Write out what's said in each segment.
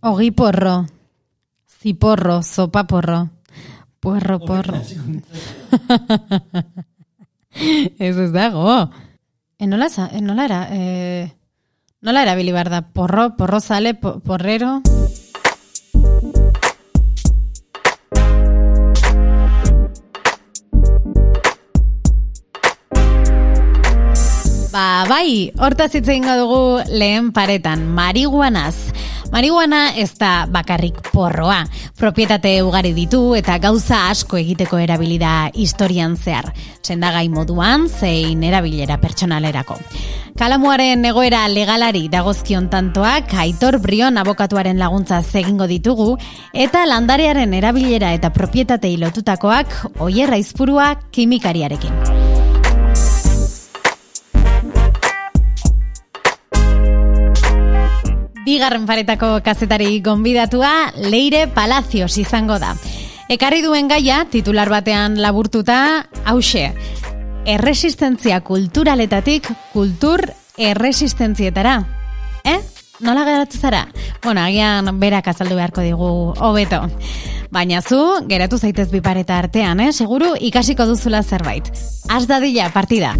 Ogi porro. Ziporro, zopa porro. Porro, porro. ez ez dago. E, nola, za- e, nola era? E, nola erabili behar da? Porro, porro zale, po- porrero... Ba, bai, hortaz hitz egingo dugu lehen paretan, marihuanaz. Marihuana ez da bakarrik porroa. Propietate ugari ditu eta gauza asko egiteko erabilida historian zehar. Sendagai moduan, zein erabilera pertsonalerako. Kalamuaren egoera legalari dagozkion tantoak, Aitor Brion abokatuaren laguntza egingo ditugu, eta landarearen erabilera eta propietatei lotutakoak, oierra izpurua kimikariarekin. Bigarren paretako kazetari gonbidatua Leire Palacios izango da. Ekarri duen gaia, titular batean laburtuta, hause, erresistentzia kulturaletatik kultur erresistentzietara. Eh? Nola geratu zara? Bueno, agian berak azaldu beharko digu hobeto. Baina zu, geratu zaitez bipareta artean, eh? Seguru ikasiko duzula zerbait. Az dadila partida.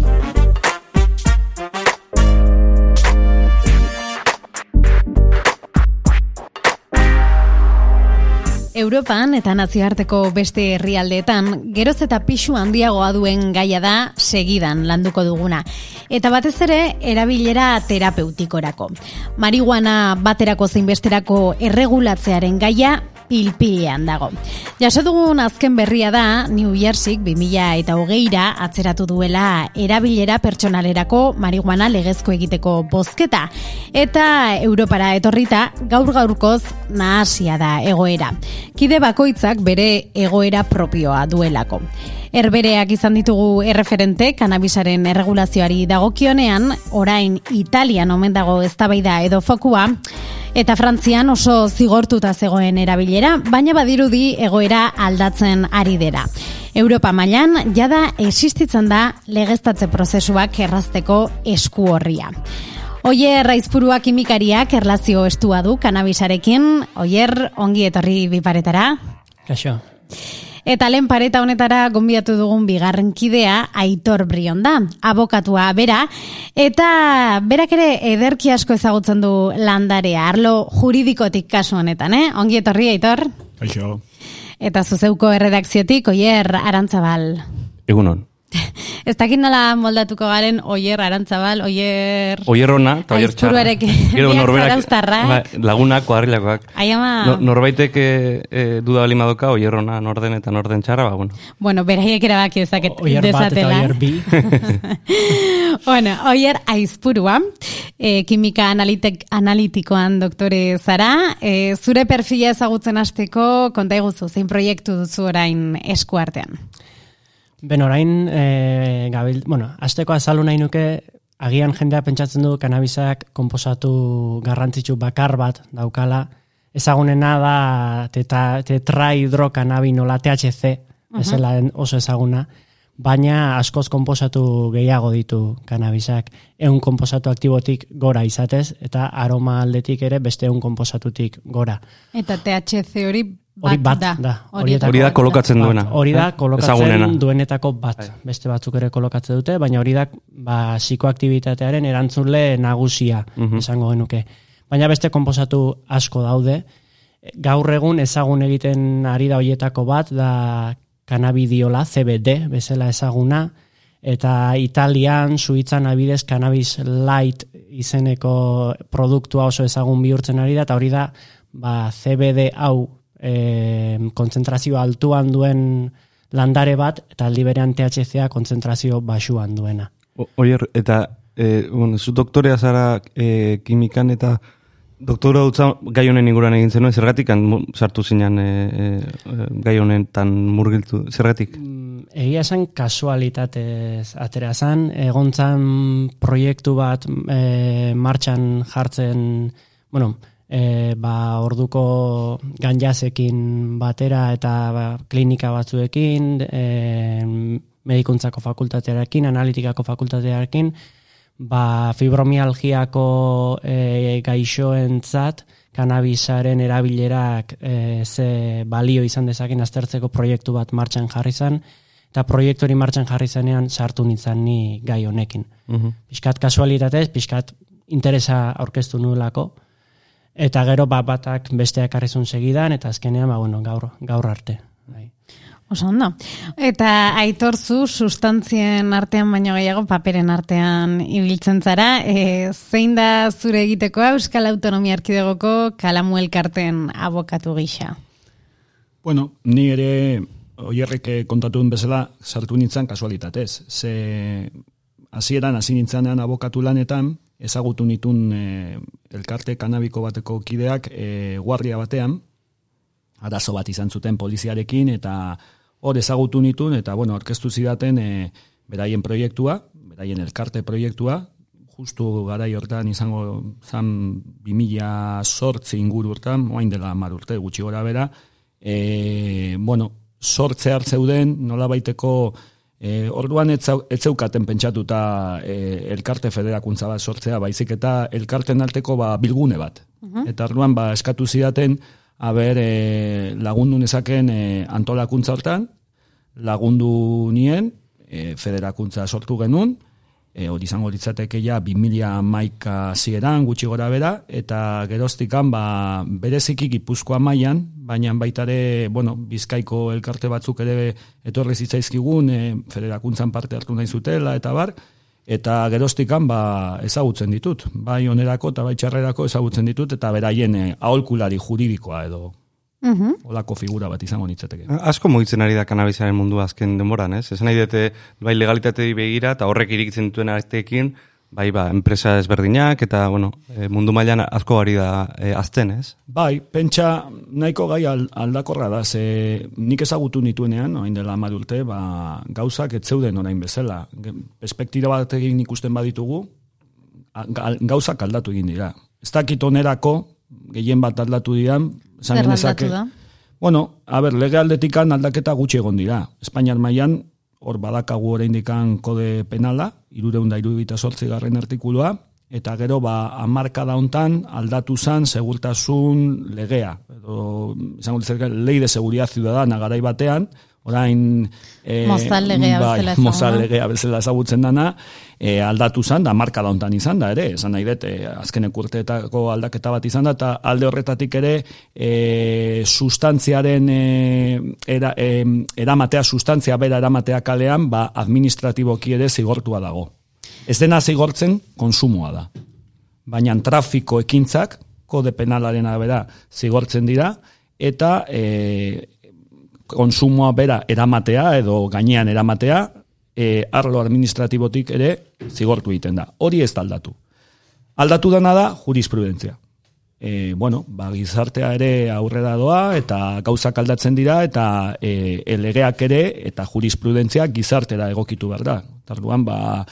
Europan eta nazioarteko beste herrialdeetan geroz eta pixu handiagoa duen gaia da segidan landuko duguna. Eta batez ere erabilera terapeutikorako. Marihuana baterako zein besterako erregulatzearen gaia pilpilean dago. Jaso dugun azken berria da New Jersey 2000 eta hogeira atzeratu duela erabilera pertsonalerako marihuana legezko egiteko bozketa. Eta Europara etorrita gaur gaurkoz nahasia da egoera. Kide bakoitzak bere egoera propioa duelako. Erbereak izan ditugu erreferente kanabisaren erregulazioari dagokionean, orain Italian omen dago eztabaida edo fokua, eta Frantzian oso zigortuta zegoen erabilera, baina badirudi egoera aldatzen ari dera. Europa mailan jada existitzen da legeztatze prozesuak errazteko esku horria. Oier raizpurua kimikariak erlazio estua du kanabisarekin, oier ongi etorri biparetara. Kaixo. Eta lehen pareta honetara gonbiatu dugun bigarren kidea Aitor Brion da, abokatua bera, eta berak ere ederki asko ezagutzen du landarea, arlo juridikotik kasu honetan, eh? Ongi etorri Aitor. Kaixo. Eta zuzeuko erredakziotik Oier Arantzabal. Egunon. Ez dakit nola moldatuko garen Oier Arantzabal, Oier... Oierrona eta oier txarra. Gero Biak norberak, zarauztarrak. ba, lagunak, kuadrilakoak. Ai ama... No, norbaitek e, e, duda bali madoka, oierrona norden eta norden txarra, ba, bueno. Bueno, beraiek erabaki dezaket Oier bat eta dezatela. oier bi. bueno, oier aizpurua, e, kimika analitek, analitikoan doktore zara, e, zure perfila ezagutzen hasteko konta iguzu, zein proiektu duzu orain esku artean. Ben orain, e, gabil, bueno, azteko azaldu nahi nuke, agian jendea pentsatzen du kanabisak konposatu garrantzitsu bakar bat daukala, ezagunena da teta, tetrahidrokanabinola THC, bezala den oso ezaguna, baina askoz konposatu gehiago ditu kanabisak. Eun konposatu aktibotik gora izatez, eta aroma aldetik ere beste eun konposatutik gora. Eta THC hori bat, Hori bat da. da. Horietako Hori da bat kolokatzen duena. Bat, hori da eh? kolokatzen Ezagunena. duenetako bat. Bai. Beste batzuk ere kolokatze dute, baina hori da ba, psikoaktibitatearen erantzule nagusia, Mhm. esango genuke. Baina beste konposatu asko daude. Gaur egun ezagun egiten ari da hoietako bat, da kanabidiola, CBD, bezala ezaguna, eta Italian, Suitzan abidez, cannabis light izeneko produktua oso ezagun bihurtzen ari da, eta hori da, ba, CBD hau e, kontzentrazio altuan duen landare bat, eta aldi berean THCa kontzentrazio basuan duena. O, oier, eta, e, bueno, zu doktorea zara e, kimikan eta doktora dutza gai honen inguruan egin zenuen, zergatik sartu zinan e, e, gai honetan murgiltu, zergatik? Mm, Egia esan kasualitatez atera zan, egon zan proiektu bat e, martxan jartzen, bueno, e, ba, orduko ganjazekin batera eta ba, klinika batzuekin, e, medikuntzako fakultatearekin, analitikako fakultatearekin, ba, fibromialgiako e, gaixoentzat kanabisaren erabilerak e, ze balio izan dezaken aztertzeko proiektu bat martxan jarri zen, eta proiektu hori martxan jarri zenean sartu nintzen ni gai honekin. Mhm. Piskat kasualitatez, piskat interesa aurkeztu nulako, eta gero bat batak besteak arrizun segidan, eta azkenean, ba, bueno, gaur, gaur arte. Bai. Oso ondo. Eta aitorzu sustantzien artean baino gehiago paperen artean ibiltzen zara. E, zein da zure egitekoa Euskal Autonomia Erkidegoko kalamu elkarten abokatu gisa? Bueno, ni ere oierrek eh, kontatu bezala sartu nintzen kasualitatez. Ze hasieran hasi nintzenean abokatu lanetan, ezagutu nitun e, elkarte kanabiko bateko kideak e, guardia batean, arazo bat izan zuten poliziarekin, eta hor ezagutu nitun, eta bueno, orkestu zidaten e, beraien proiektua, beraien elkarte proiektua, justu garai hortan izango zan 2000 sortzi inguru urtan, oain dela mar urte, gutxi gora bera, e, bueno, sortze hartzeuden, nola baiteko, e, orduan ez zau- ez zeukaten pentsatuta e, elkarte federakuntza bat sortzea, baizik eta elkarten arteko ba, bilgune bat. Eta orduan ba, eskatu zidaten, haber e, lagundu nezaken e, antolakuntza hortan, lagundu nien, e, federakuntza sortu genuen, e, hori izango litzateke ja 2000 maika zieran gutxi gora bera, eta geroztikan ba, bereziki gipuzkoa mailan, baina baitare, bueno, bizkaiko elkarte batzuk ere etorri zitzaizkigun, e, federakuntzan parte hartu nahi zutela, eta bar, eta geroztikan ba, ezagutzen ditut, bai onerako eta bai txarrerako ezagutzen ditut, eta beraien e, aholkulari juridikoa edo Mhm. olako figura bat izango nitzateke. Asko mugitzen ari da kanabisaren mundu azken denboran, ez? Esan nahi dute, bai legalitate begira, eta horrek irikitzen dituen arteekin, bai, ba, enpresa ezberdinak, eta, bueno, eh, mundu mailan asko ari da eh, azten, ez? Bai, pentsa nahiko gai al- aldakorra da, ze nik ezagutu nituenean, orain dela hamar urte, ba, gauzak ez zeuden orain bezala. Perspektiba bat egin ikusten baditugu, gauzak aldatu egin dira. Ez dakit onerako, gehien bat aldatu diran, esan Zer genezake- da? Bueno, a ber, lege aldetikan aldaketa gutxi egon dira. Espainiar mailan hor badakagu oraindikan kode penala, irureunda irudita sortzi garren artikulua, eta gero ba amarkada hontan aldatu zan segurtasun legea. Edo, izango lei de seguridad ciudadana garai batean, orain... E, Mozal legea bai, bezala legea bezala ezagutzen dana, e, aldatu zan, da marka da hontan izan da ere, esan nahi dut, e, azkenek urteetako aldaketa bat izan da, eta alde horretatik ere e, sustantziaren e, era, e, eramatea, sustantzia bera eramatea kalean, ba, administratiboki ere zigortua dago. Ez dena zigortzen, konsumoa da. Baina trafiko ekintzak, kode penalaren arabera zigortzen dira, eta e, konsumoa bera eramatea edo gainean eramatea, e, arlo administratibotik ere zigortu egiten da. Hori ez da aldatu. Aldatu dana da jurisprudentzia. E, bueno, ba, gizartea ere aurrera doa eta gauzak aldatzen dira eta e, elegeak ere eta jurisprudentzia gizartera egokitu behar da. Tarduan, ba,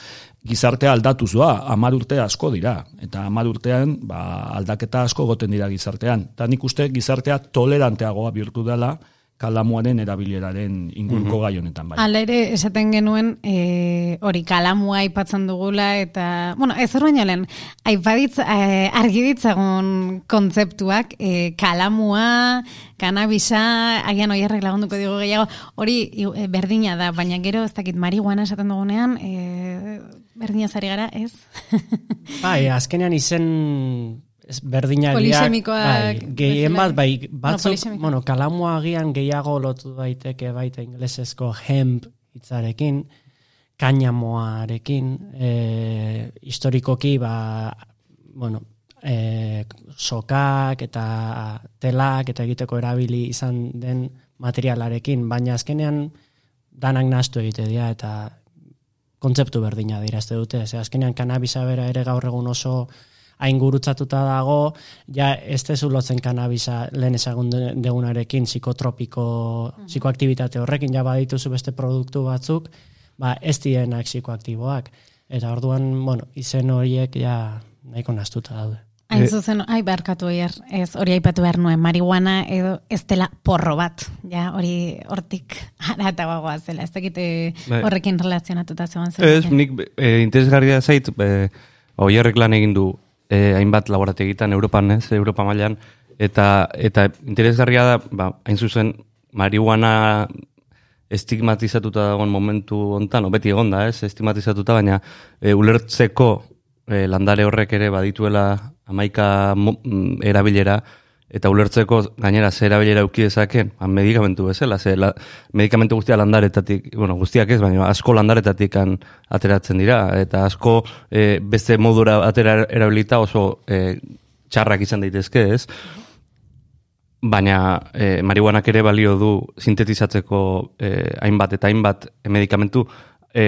gizartea aldatuz doa, amar urte asko dira. Eta amar urtean ba, aldaketa asko goten dira gizartean. Eta nik uste gizartea toleranteagoa bihurtu dela kalamuaren erabileraren inguruko gai honetan bai. Hala ere, esaten genuen, e, hori kalamua aipatzen dugula, eta, bueno, ez hor baino lehen, aipaditz, e, argi ditzagun kontzeptuak, e, kalamua, kanabisa, agian oierrek lagunduko digo gehiago, hori e, berdina da, baina gero, ez dakit, marihuana esaten dugunean, e, berdina zari gara, ez? Bai, azkenean izen ez berdinak Polisemikoak bai, gehien bat, bai, batzuk, polisemikoak. bueno, kalamua agian gehiago lotu daiteke baita inglesezko hemp hitzarekin, kainamoarekin, e, historikoki, ba, bueno, e, sokak eta telak eta egiteko erabili izan den materialarekin, baina azkenean danak nahastu egite dira eta kontzeptu berdina dira ez dute. Ze azkenean kanabisa bera ere gaur egun oso hain gurutzatuta dago, ja ez tezu lotzen kanabisa lehen ezagun de- degunarekin psikotropiko, psikoaktibitate horrekin, ja badituzu beste produktu batzuk, ba ez dienak psikoaktiboak. Eta orduan, bueno, izen horiek ja nahiko nastuta daude. Hain Eh, zuzen, ai, barkatu hier, ez hori aipatu behar nuen, marihuana edo ez dela porro bat, ja, hori hortik aratagoa zela, ez dakite Bai. horrekin relazionatuta zegoen zen. Ez, nik e, interesgarria zait, e, oierrek lan egin du e, hainbat laborategitan Europan, ez, Europa mailan eta eta interesgarria da, ba, hain zuzen marihuana estigmatizatuta dagoen momentu hontan, beti egonda, ez, estigmatizatuta, baina e, ulertzeko e, landare horrek ere badituela amaika mm, erabilera, eta ulertzeko gainera zer erabilera uki dezaken, ba, medikamentu bezala, ze la, medikamentu guztia landaretatik, bueno, guztiak ez, baina asko landaretatik ateratzen dira, eta asko e, beste modura atera erabilita oso e, txarrak izan daitezke, ez? Baina e, marihuanak ere balio du sintetizatzeko e, hainbat eta hainbat medikamentu, e,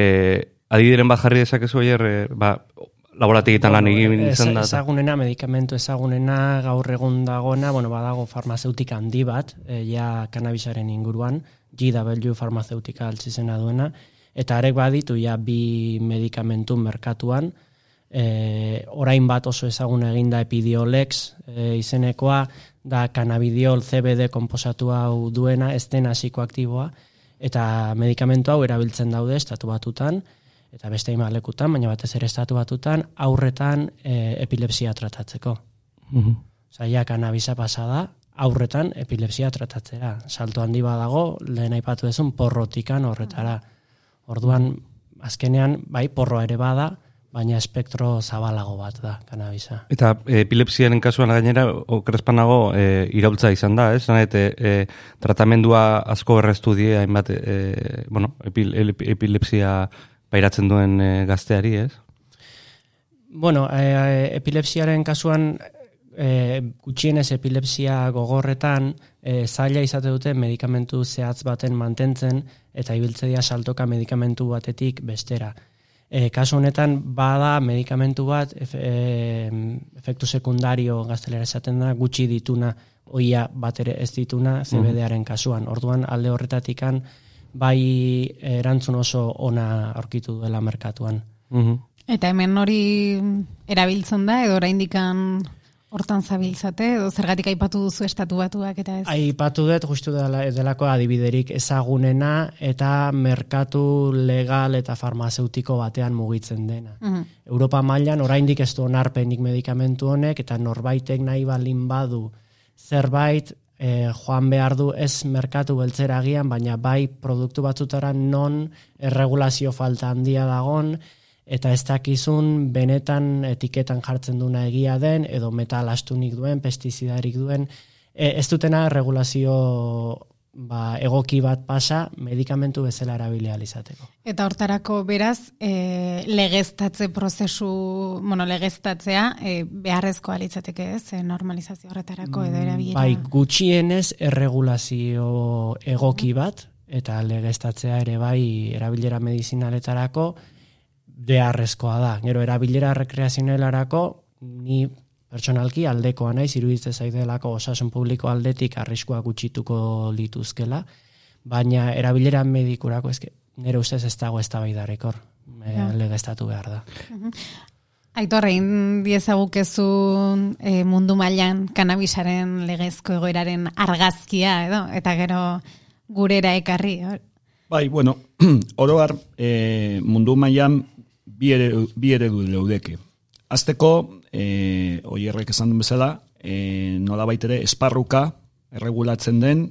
adidiren bat jarri dezakezu, e, ba, laborategitan lan egin izan da. Ezagunena, medikamentu ezagunena, gaur egun dagoena, bueno, badago farmazeutika handi bat, e, ja kanabisaren inguruan, GW farmazeutika altzizena duena, eta arek baditu ja bi medikamentu merkatuan, e, orain bat oso ezagun eginda epidiolex e, izenekoa, da canabidiol CBD komposatu hau duena, ez den psikoaktiboa, eta medikamentu hau erabiltzen daude estatu batutan, eta beste ima lekutan, baina batez ere estatu batutan, aurretan e, epilepsia tratatzeko. Mm -hmm. Zaila kanabisa pasada, aurretan epilepsia tratatzera. Salto handi badago, lehen aipatu ezun, porrotikan horretara. Orduan, azkenean, bai, porro ere bada, baina espektro zabalago bat da, kanabisa. Eta epilepsiaren kasuan gainera, okrespanago e, iraultza izan da, ez? E, e, tratamendua asko errestudie, hainbat, e, bueno, epilepsia pairatzen duen e, gazteari, ez? Bueno, e, epilepsiaren kasuan, e, gutxienez epilepsia gogorretan, e, zaila izate dute medikamentu zehatz baten mantentzen, eta ibiltzea saltoka medikamentu batetik bestera. E, kasu honetan, bada medikamentu bat, e, efektu sekundario gaztelera esaten da, gutxi dituna, oia bat ere ez dituna, CBDaren kasuan. Orduan, alde horretatikan, bai erantzun oso ona aurkitu duela merkatuan. Mm Eta hemen hori erabiltzen da, edo oraindikan hortan zabiltzate, edo zergatik aipatu duzu estatu batuak eta ez? Aipatu dut, justu dela, delako adibiderik ezagunena, eta merkatu legal eta farmazeutiko batean mugitzen dena. Mm Europa mailan oraindik ez du onarpenik medikamentu honek, eta norbaitek nahi balin badu zerbait e, joan behar du ez merkatu beltzera agian, baina bai produktu batzutara non erregulazio falta handia dagon, eta ez dakizun benetan etiketan jartzen duna egia den, edo metal astunik duen, pestizidarik duen, e, ez dutena regulazio ba, egoki bat pasa medikamentu bezala erabilia izateko. Eta hortarako beraz, e, legeztatze prozesu, bueno, legeztatzea e, beharrezkoa litzateke ez, e, normalizazio horretarako edo mm, erabilera. Bai, gutxienez erregulazio egoki bat, eta legeztatzea ere bai erabilera medizinaletarako beharrezkoa da. Gero erabilera rekreazionelarako ni pertsonalki aldekoa naiz iruditzen zaidelako osasun publiko aldetik arriskua gutxituko lituzkela, baina erabilera medikurako eske nire ustez ez dago eztabaidarekor ja. legeztatu behar da. Mhm. Aitor, egin diezagukezu e, mundu mailan kanabisaren legezko egoeraren argazkia, edo? Eta gero gurera ekarri. Bai, bueno, oroar e, mundu mailan bi eredu, bi eredu leudeke. Azteko, e, oierrek esan duen bezala, e, nola baitere, esparruka erregulatzen den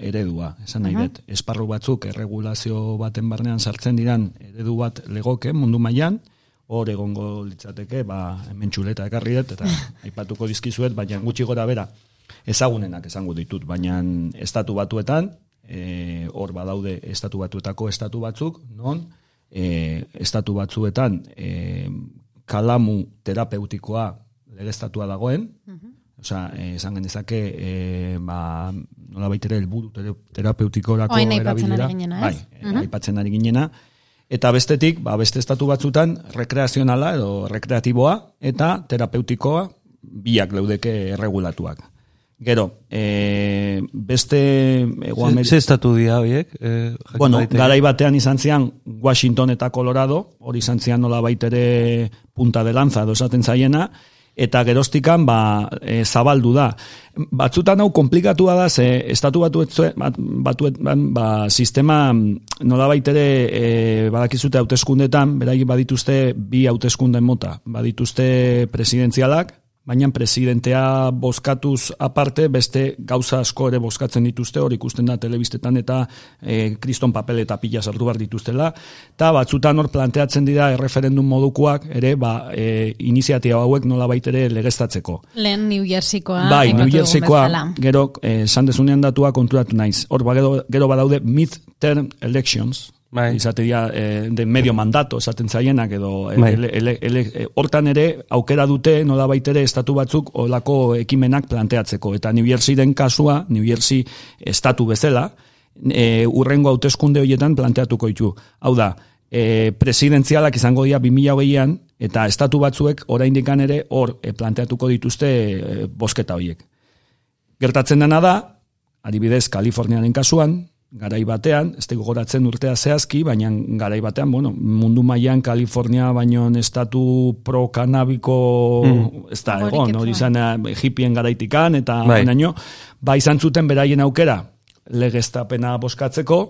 eredua, esan nahi dut. Esparru batzuk erregulazio baten barnean sartzen diran eredu bat legoke mundu mailan hor egongo litzateke, ba, hemen txuleta ekarri dut, eta aipatuko dizkizuet, baina gutxi gora bera, ezagunenak esango ditut, baina estatu batuetan, e, hor badaude estatu batuetako estatu batzuk, non, e, estatu batzuetan e, kalamu terapeutikoa legeztatua dagoen, mm Osa, eh, esan genezake, eh, ba, nola baitere helburu terapeutikorako erabilera. Bai, uh aipatzen ari ginena. Eta bestetik, ba, beste estatu batzutan, rekreazionala edo rekreatiboa eta terapeutikoa biak leudeke erregulatuak. Gero, e, beste... Ze estatu dia horiek? E, bueno, garai batean izan zian Washington eta Colorado, hori izan zian nola baitere punta de lanza dosaten zaiena, eta geroztikan ba, e, zabaldu da. Batzutan hau komplikatua da, ze estatu batu batu ba, sistema nola baitere e, badakizute hauteskundetan, beraik badituzte bi hauteskunden mota, badituzte presidenzialak, baina presidentea bozkatuz aparte, beste gauza asko ere bozkatzen dituzte, hor ikusten da telebistetan eta e, kriston papel eta pila sartu bar dituztela, eta batzutan hor planteatzen dira erreferendum modukoak, ere, ba, e, iniziatia hauek nola baitere legestatzeko. Lehen New Jerseykoa. Bai, New Jerseykoa, gero, e, sandezunean datua konturatu naiz. Hor, ba, gero, gero badaude mid-term elections, Bai. Izate eh, de medio mandato, esaten zaienak, edo eh, bai. Eh, hortan ere, aukera dute, nola baitere, estatu batzuk, olako ekimenak planteatzeko. Eta New Jersey den kasua, New Jersey estatu bezala, e, urrengo hauteskunde horietan planteatuko ditu. Hau da, e, presidenzialak izango dira 2008an, eta estatu batzuek, oraindik ere, hor planteatuko dituzte e, bosketa horiek. Gertatzen dena da, adibidez, Kaliforniaren kasuan, garai batean, ez gogoratzen urtea zehazki, baina garai batean, bueno, mundu mailan Kalifornia baino estatu pro-kanabiko mm. ez da, egon, hori izan hippien garaitikan, eta bai. bainaino, ba izan zuten beraien aukera legeztapena boskatzeko,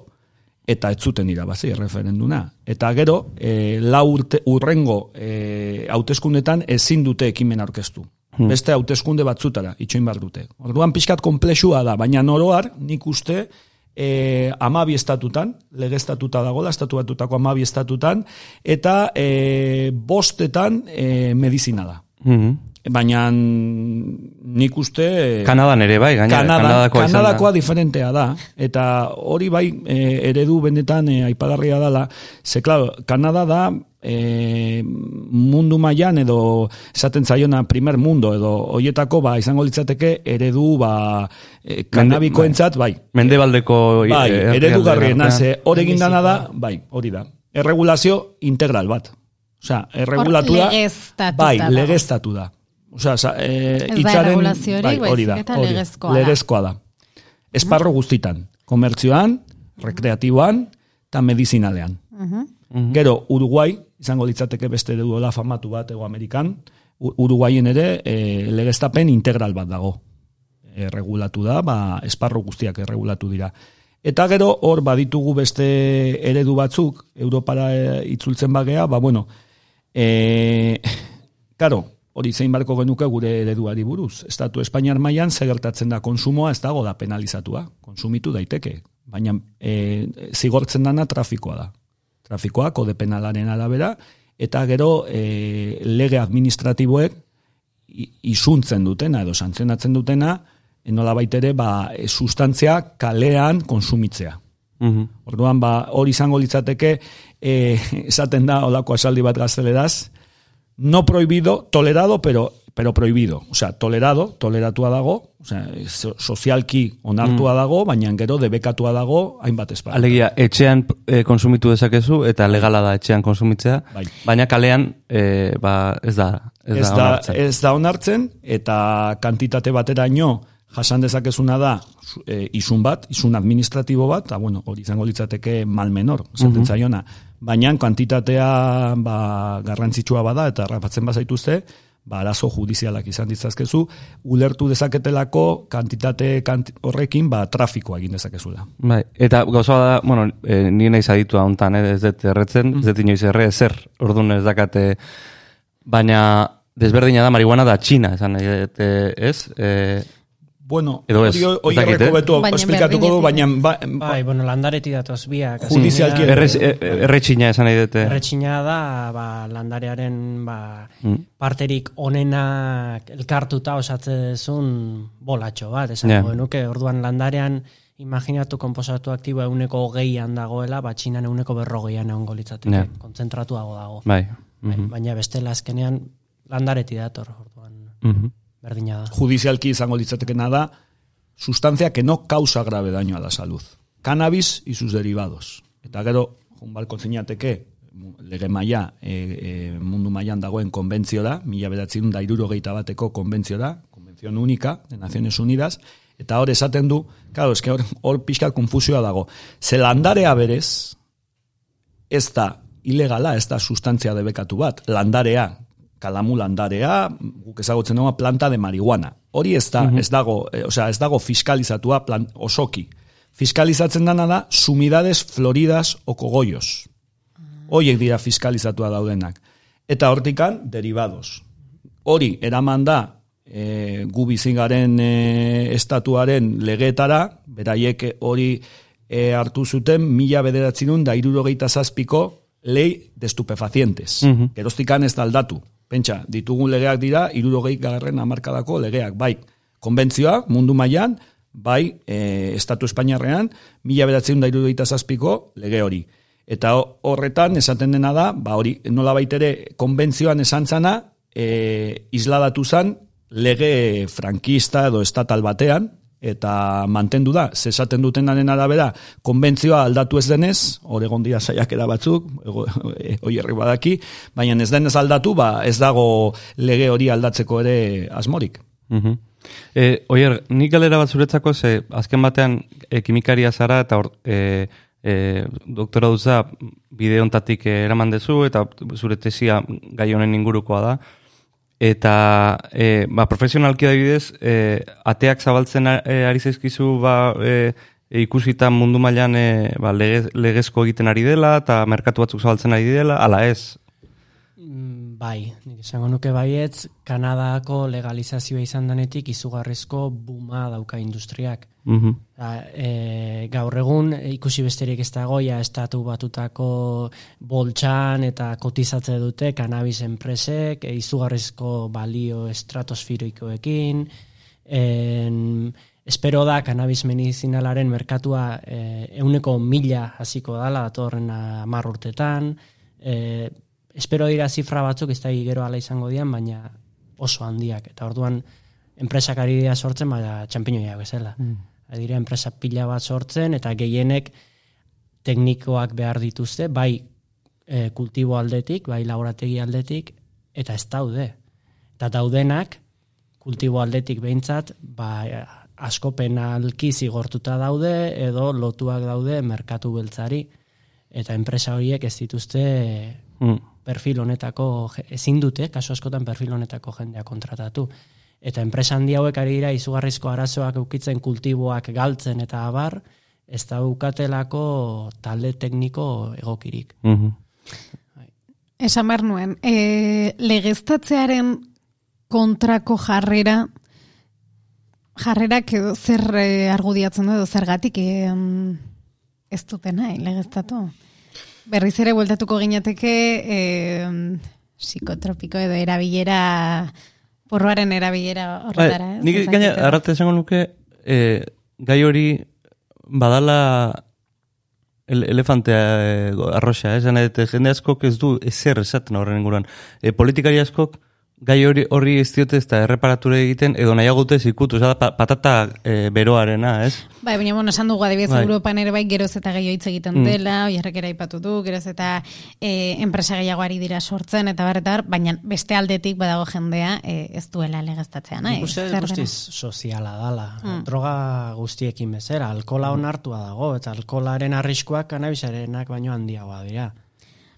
eta ez zuten irabazi referenduna. Eta gero, e, lau urte, urrengo e, hauteskundetan ezin dute ekimen aurkeztu. Hmm. Beste hauteskunde batzutara, itxoin bar dute. Orduan pixkat komplexua da, baina noroar nik uste e, amabi estatutan, legestatuta dagoela, estatu batutako amabi estatutan, eta e, bostetan e, medizina da. Mm Baina nik uste... Kanadan ere bai, gaina Kanadakoa, Kanadakoa diferentea da. Eta hori bai e, eredu benetan e, aipagarria dela. Ze, klar, Kanada da e, mundu mailan edo esaten zaiona primer mundo edo hoietako ba izango litzateke eredu ba e, kanabikoentzat bai. Mendebaldeko bai e, eredu garriena ze hor egin dana da bai hori da. Erregulazio integral bat. Osea erregulatu da bai legeztatu da osea e, itzaren bai, hori da legezkoa da. Esparro guztitan komertzioan rekreatiboan eta medizinalean. Gero, Uruguay, izango litzateke beste duela famatu bat ego Amerikan, Uruguayen ere e, legeztapen integral bat dago. Erregulatu da, ba, esparro guztiak erregulatu dira. Eta gero, hor baditugu beste eredu batzuk, Europara e, itzultzen bagea, ba, bueno, e, karo, hori zein barko genuke gure ereduari buruz. Estatu Espainiar mailan segertatzen da konsumoa, ez dago da penalizatua, konsumitu daiteke. Baina e, zigortzen dana trafikoa da trafikoa, kode penalaren arabera, eta gero e, lege administratiboek isuntzen dutena edo santzionatzen dutena, enola baitere ba, e, sustantzia kalean konsumitzea. Mm Orduan, ba, hori izango litzateke, e, esaten da, olako esaldi bat gazteleraz, no prohibido, tolerado, pero pero prohibido. O sea, tolerado, toleratua dago, o sea, sozialki onartua mm. dago, baina gero debekatua dago hainbat esparru. Alegia, etxean e, konsumitu dezakezu eta legala da etxean konsumitzea, bai. baina kalean e, ba, ez da ez, ez da, onartzen. Ez da onartzen eta kantitate bateraino jasan dezakezuna da e, isun bat, isun administratibo bat, eta bueno, hori izango litzateke mal menor, zaten mm baina kantitatea ba, garrantzitsua bada eta rapatzen bazaituzte, ba, arazo judizialak izan ditzazkezu, ulertu dezaketelako kantitate horrekin ba, trafikoa egin dezakezula. Bai, eta gauza da, bueno, e, nire nahi zaditu da ontan, eh, ez dut erretzen, ez dut inoiz erre, zer, orduan ez dakate, baina desberdina da marihuana da txina, esan ez? E, Bueno, edo ez, hori erreko betu esplikatuko du, baina... Ba, ba, bai, bueno, landareti datoz biak. Judizialki. Erretxina esan nahi dute. Erretxina da, ba, landarearen ba, mm. parterik onenak elkartuta osatzezun bolatxo bat, esan yeah. nuke, orduan landarean imaginatu komposatu aktibo euneko geian dagoela, ba, txinan euneko berrogeian egon golitzateke, yeah. konzentratuago dago. Bai. Mm -hmm. Baina bestela azkenean landareti dator, orduan. Mm berdina da. Judizialki izango litzatekena da, sustancia que no causa grave daño a la salud. Cannabis y sus derivados. Eta gero, jun balko zinateke, lege maia, e, e, mundu maian dagoen konbentzio da, mila bedatzen da iruro geita bateko konbentzio da, konbentzio unika, de Naciones Unidas, eta hor esaten du, claro, eske hor, hor pixka konfusioa dago. Zelandarea berez, ez da ilegala, ez da sustantzia debekatu bat, landarea, kalamulandarea, guk ezagutzen dugu planta de marihuana. Hori ez, da, ez dago, eh, osea, ez dago fiskalizatua plan, osoki. Fiskalizatzen dana da sumidades floridas o cogollos. Hoiek dira fiskalizatua daudenak. Eta hortikan, derivados. Hori, eraman da, e, gu bizingaren e, estatuaren legetara, beraiek hori e, hartu zuten mila bederatzen da irurogeita zazpiko lei de estupefacientes. Mm -hmm. Geroztikan ez da aldatu. Pentsa, ditugun legeak dira, irurogei garren amarkadako legeak, bai, konbentzioa, mundu mailan bai, e, Estatu Espainiarrean, mila bederatzen da irurogeita zazpiko lege hori. Eta horretan, esaten dena da, ba hori, nola baitere, konbentzioan esan zana, e, isladatu zan, lege frankista edo estatal batean, eta mantendu da, zesaten duten daren arabera, konbentzioa aldatu ez denez, oregon dira saiakera batzuk, hoi herri badaki, baina ez denez aldatu, ba ez dago lege hori aldatzeko ere asmorik. Mm e, oier, nik galera bat zuretzako, ze azken batean e, kimikaria zara, eta or, e, e, doktora duza bide ontatik eraman dezu, eta zure tesia gai honen ingurukoa da, eta e, ba, profesionalki da bidez, e, ateak zabaltzen e, ari zaizkizu ba, e, ikusita mundu mailan e, ba, legezko egiten ari dela, eta merkatu batzuk zabaltzen ari dela, ala ez? Mm, bai, nik esango nuke baietz, Kanadako legalizazioa izan denetik izugarrizko buma dauka industriak. Mm gaur egun ikusi besterik ez dagoia estatu batutako boltxan eta kotizatze dute kanabis enpresek, e, izugarrizko balio estratosfiroikoekin, en, espero da kanabis medizinalaren merkatua e, euneko mila hasiko dala, datorren amar urtetan, e, espero dira zifra batzuk, ez da gero ala izango dian, baina oso handiak. Eta orduan, enpresak ari dira sortzen, baina txampinoiak bezala. Mm. Adira, enpresa pila bat sortzen, eta gehienek teknikoak behar dituzte, bai e, kultibo aldetik, bai laborategi aldetik, eta ez daude. Eta daudenak, kultibo aldetik behintzat, ba, asko penalki zigortuta daude, edo lotuak daude merkatu beltzari. Eta enpresa horiek ez dituzte mm perfil honetako ezin dute, kasu askotan perfil honetako jendea kontratatu. Eta enpresa handi hauek ari dira izugarrizko arazoak ukitzen kultiboak galtzen eta abar, ez da ukatelako talde tekniko egokirik. Mm -hmm. Esan behar nuen, e, legeztatzearen kontrako jarrera, jarrerak edo zer e, argudiatzen du edo zergatik e, ez nahi legeztatu? Berriz ere bueltatuko ginateke eh, psikotropiko edo erabilera porroaren erabilera horretara. Bai, nik gaina arrate esango nuke eh, gai hori badala el, elefantea eh, arroxa, eh? Zene, jende askok ez du ezer esaten horren inguruan. Eh, politikari askok gai hori horri ez diote ez da erreparature egiten, edo nahiagute zikutu, ez da patata e, beroarena, ez? Bai, baina, bueno, esan dugu adibidez bai. Europan ere bai geroz eta gehiago hitz egiten mm. dela, oierrek ere ipatu du, geroz eta e, enpresa gehiagoari dira sortzen, eta bar, eta bar, baina beste aldetik badago jendea e, ez duela legeztatzea, nahi? Uste guztiz soziala dala, mm. droga guztiekin bezera, alkola onartua dago, eta alkolaren arriskuak kanabisarenak baino handiagoa dira.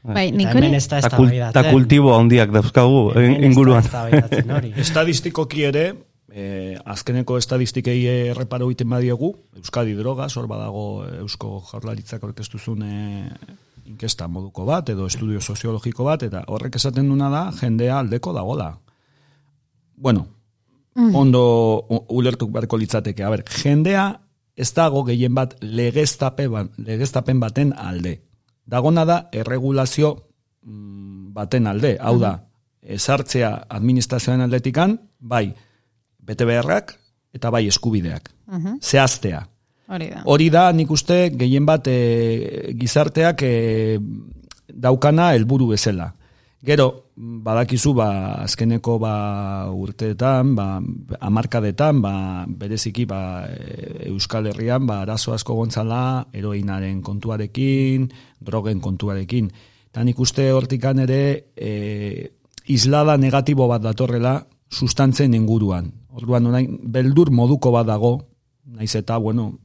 Bai, nik hori... Ta kultibo handiak dauzkagu inguruan. Estadistikoki ere, eh, azkeneko estadistikei erreparo egiten badiegu, Euskadi droga, hor badago Eusko Jaurlaritzak orkestuzun eh, inkesta moduko bat, edo estudio soziologiko bat, eta horrek esaten duna da, jendea aldeko dagola. Bueno, mm. ondo ulertuk beharko litzateke. A ber, jendea ez dago gehien bat legeztapen baten alde dagona da erregulazio mm, baten alde, hau da, ezartzea administrazioen aldetikan, bai, bete beharrak eta bai eskubideak. Zehaztea. Hori da. Hori da, nik uste, gehien bat e, gizarteak e, daukana helburu bezala. Gero, badakizu, ba, azkeneko ba, urteetan, ba, amarkadetan, ba, bereziki ba, Euskal Herrian, ba, arazo asko gontzala, eroinaren kontuarekin, drogen kontuarekin. Eta nik uste hortikan ere, e, islada negatibo bat datorrela, sustantzen inguruan. Orduan, orain, beldur moduko bat dago, naiz eta, bueno,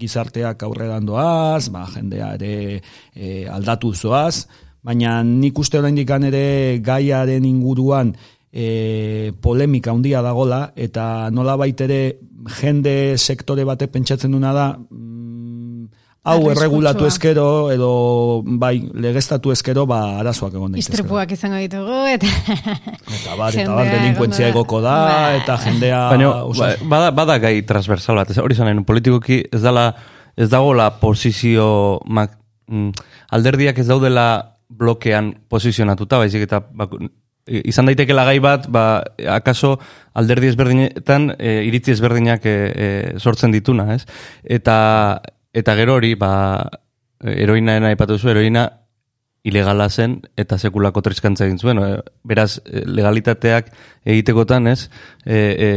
gizarteak aurreran doaz, ba, jendea ere e, aldatu zoaz, baina nik uste oraindik ere gaiaren inguruan e, polemika handia dagola, eta nola ere jende sektore bate pentsatzen duna da, mm, hau erregulatu ezkero, edo bai, legeztatu ezkero, ba, arazoak egon daitezke. Istripuak izango ditugu, eta... Eta bar, eta bar, delinkuentzia egoko da, Ba. eta jendea... Baina, oso- ba- bada, bada gai transversal bat, hori zanen, politikoki ez dala, ez dagoela posizio, mak, mm, alderdiak ez daudela blokean posizionatuta, baizik eta bak, izan daitekeela gai bat, ba, akaso alderdi ezberdinetan e, iritzi ezberdinak e, e, sortzen dituna, ez? Eta, eta gero hori, ba, eroina aipatu zu, eroina ilegala zen eta sekulako triskantza egin zuen. eh, Beraz, eh, legalitateak egitekotan, ez? E, e,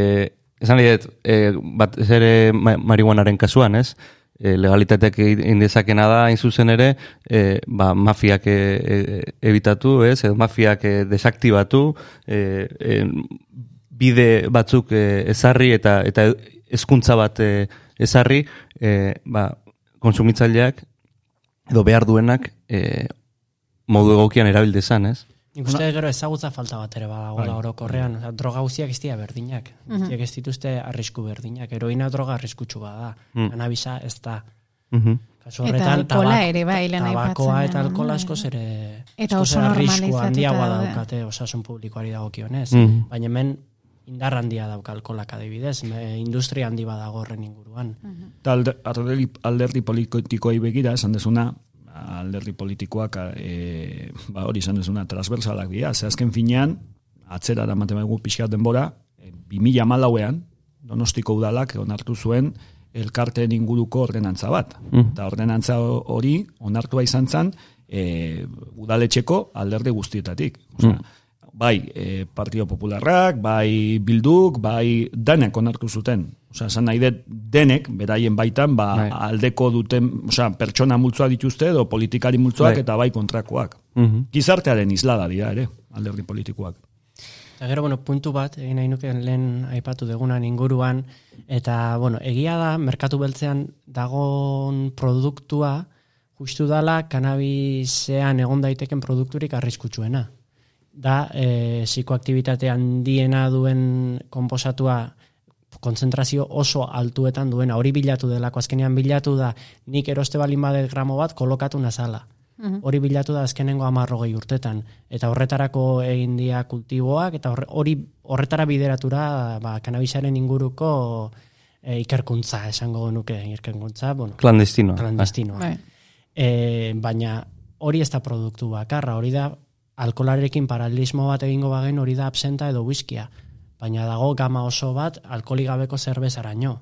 esan dut, e, bat ere ma- marihuanaren kasuan, ez? E, legalitateak egin da, hain zuzen ere, e, ba, mafiak e, e, ebitatu, ez? Edo mafiak e, desaktibatu, e, e, bide batzuk e, ezarri eta eta hezkuntza bat e, ezarri, e, ba, konsumitzaileak edo behar duenak e, modu egokian erabildezan, ez? Nik uste gero ezagutza falta bat ere badagoela Bai. orokorrean. Droga guztiak ez dira berdinak. Guztiak ez dituzte arrisku berdinak. Heroina droga arriskutsu bada. Mm. Kanabisa ez da. Mhm. Kasu Eta horretan, alkohola tabak- ere bai, lehen tabakoa eta bai. askoz ere Eta oso arrisku normalizatuta handiagoa daukate osasun publikoari dagokionez. Mhm. Baina hemen indar handia dauka alkoholak adibidez, industria handi badago horren inguruan. Eta alde- alderdi, alderdi politikoei begira, esan dezuna, alderdi politikoak e, ba, hori esan dezuna transversalak dira. Ze azken finean, atzera da matematiku pixkat denbora, e, 2000 malauean, donostiko udalak onartu zuen elkarteen inguruko ordenantza bat. Mm. Eta ordenantza hori onartua izan zen e, udaletxeko alderdi guztietatik. Osea, bai e, Partido Popularrak, bai Bilduk, bai denek onartu zuten. Osea, esan nahi dut denek, beraien baitan, ba, Bai. aldeko duten, osea, pertsona multzoa dituzte, edo politikari multzoak, Bai. eta bai kontrakoak. Mhm. Gizartearen islada dira ere, alderdi politikoak. Eta gero, bueno, puntu bat, egin nahi nuke lehen aipatu degunan inguruan, eta, bueno, egia da, merkatu beltzean dagon produktua, justu dala, kanabisean egon daiteken produkturik arriskutsuena. Da, e, psikoaktibitate handiena duen konposatua konzentrazio oso altuetan duena, hori bilatu delako, azkenean bilatu da, nik eroste balin badet gramo bat kolokatu nazala. Hori bilatu da azkenengo amarrogei urtetan. Eta horretarako egin dia kultiboak, eta hori horretara bideratura ba, kanabisaren inguruko e, ikerkuntza, esango nuke ikerkuntza, bueno, Clandestino. clandestinoa. Bai. E, baina hori ez da produktu bakarra, hori da alkolarekin paralelismo bat egingo bagen hori da absenta edo whiskia. Baina dago gama oso bat alkoholik gabeko zerbezaraino.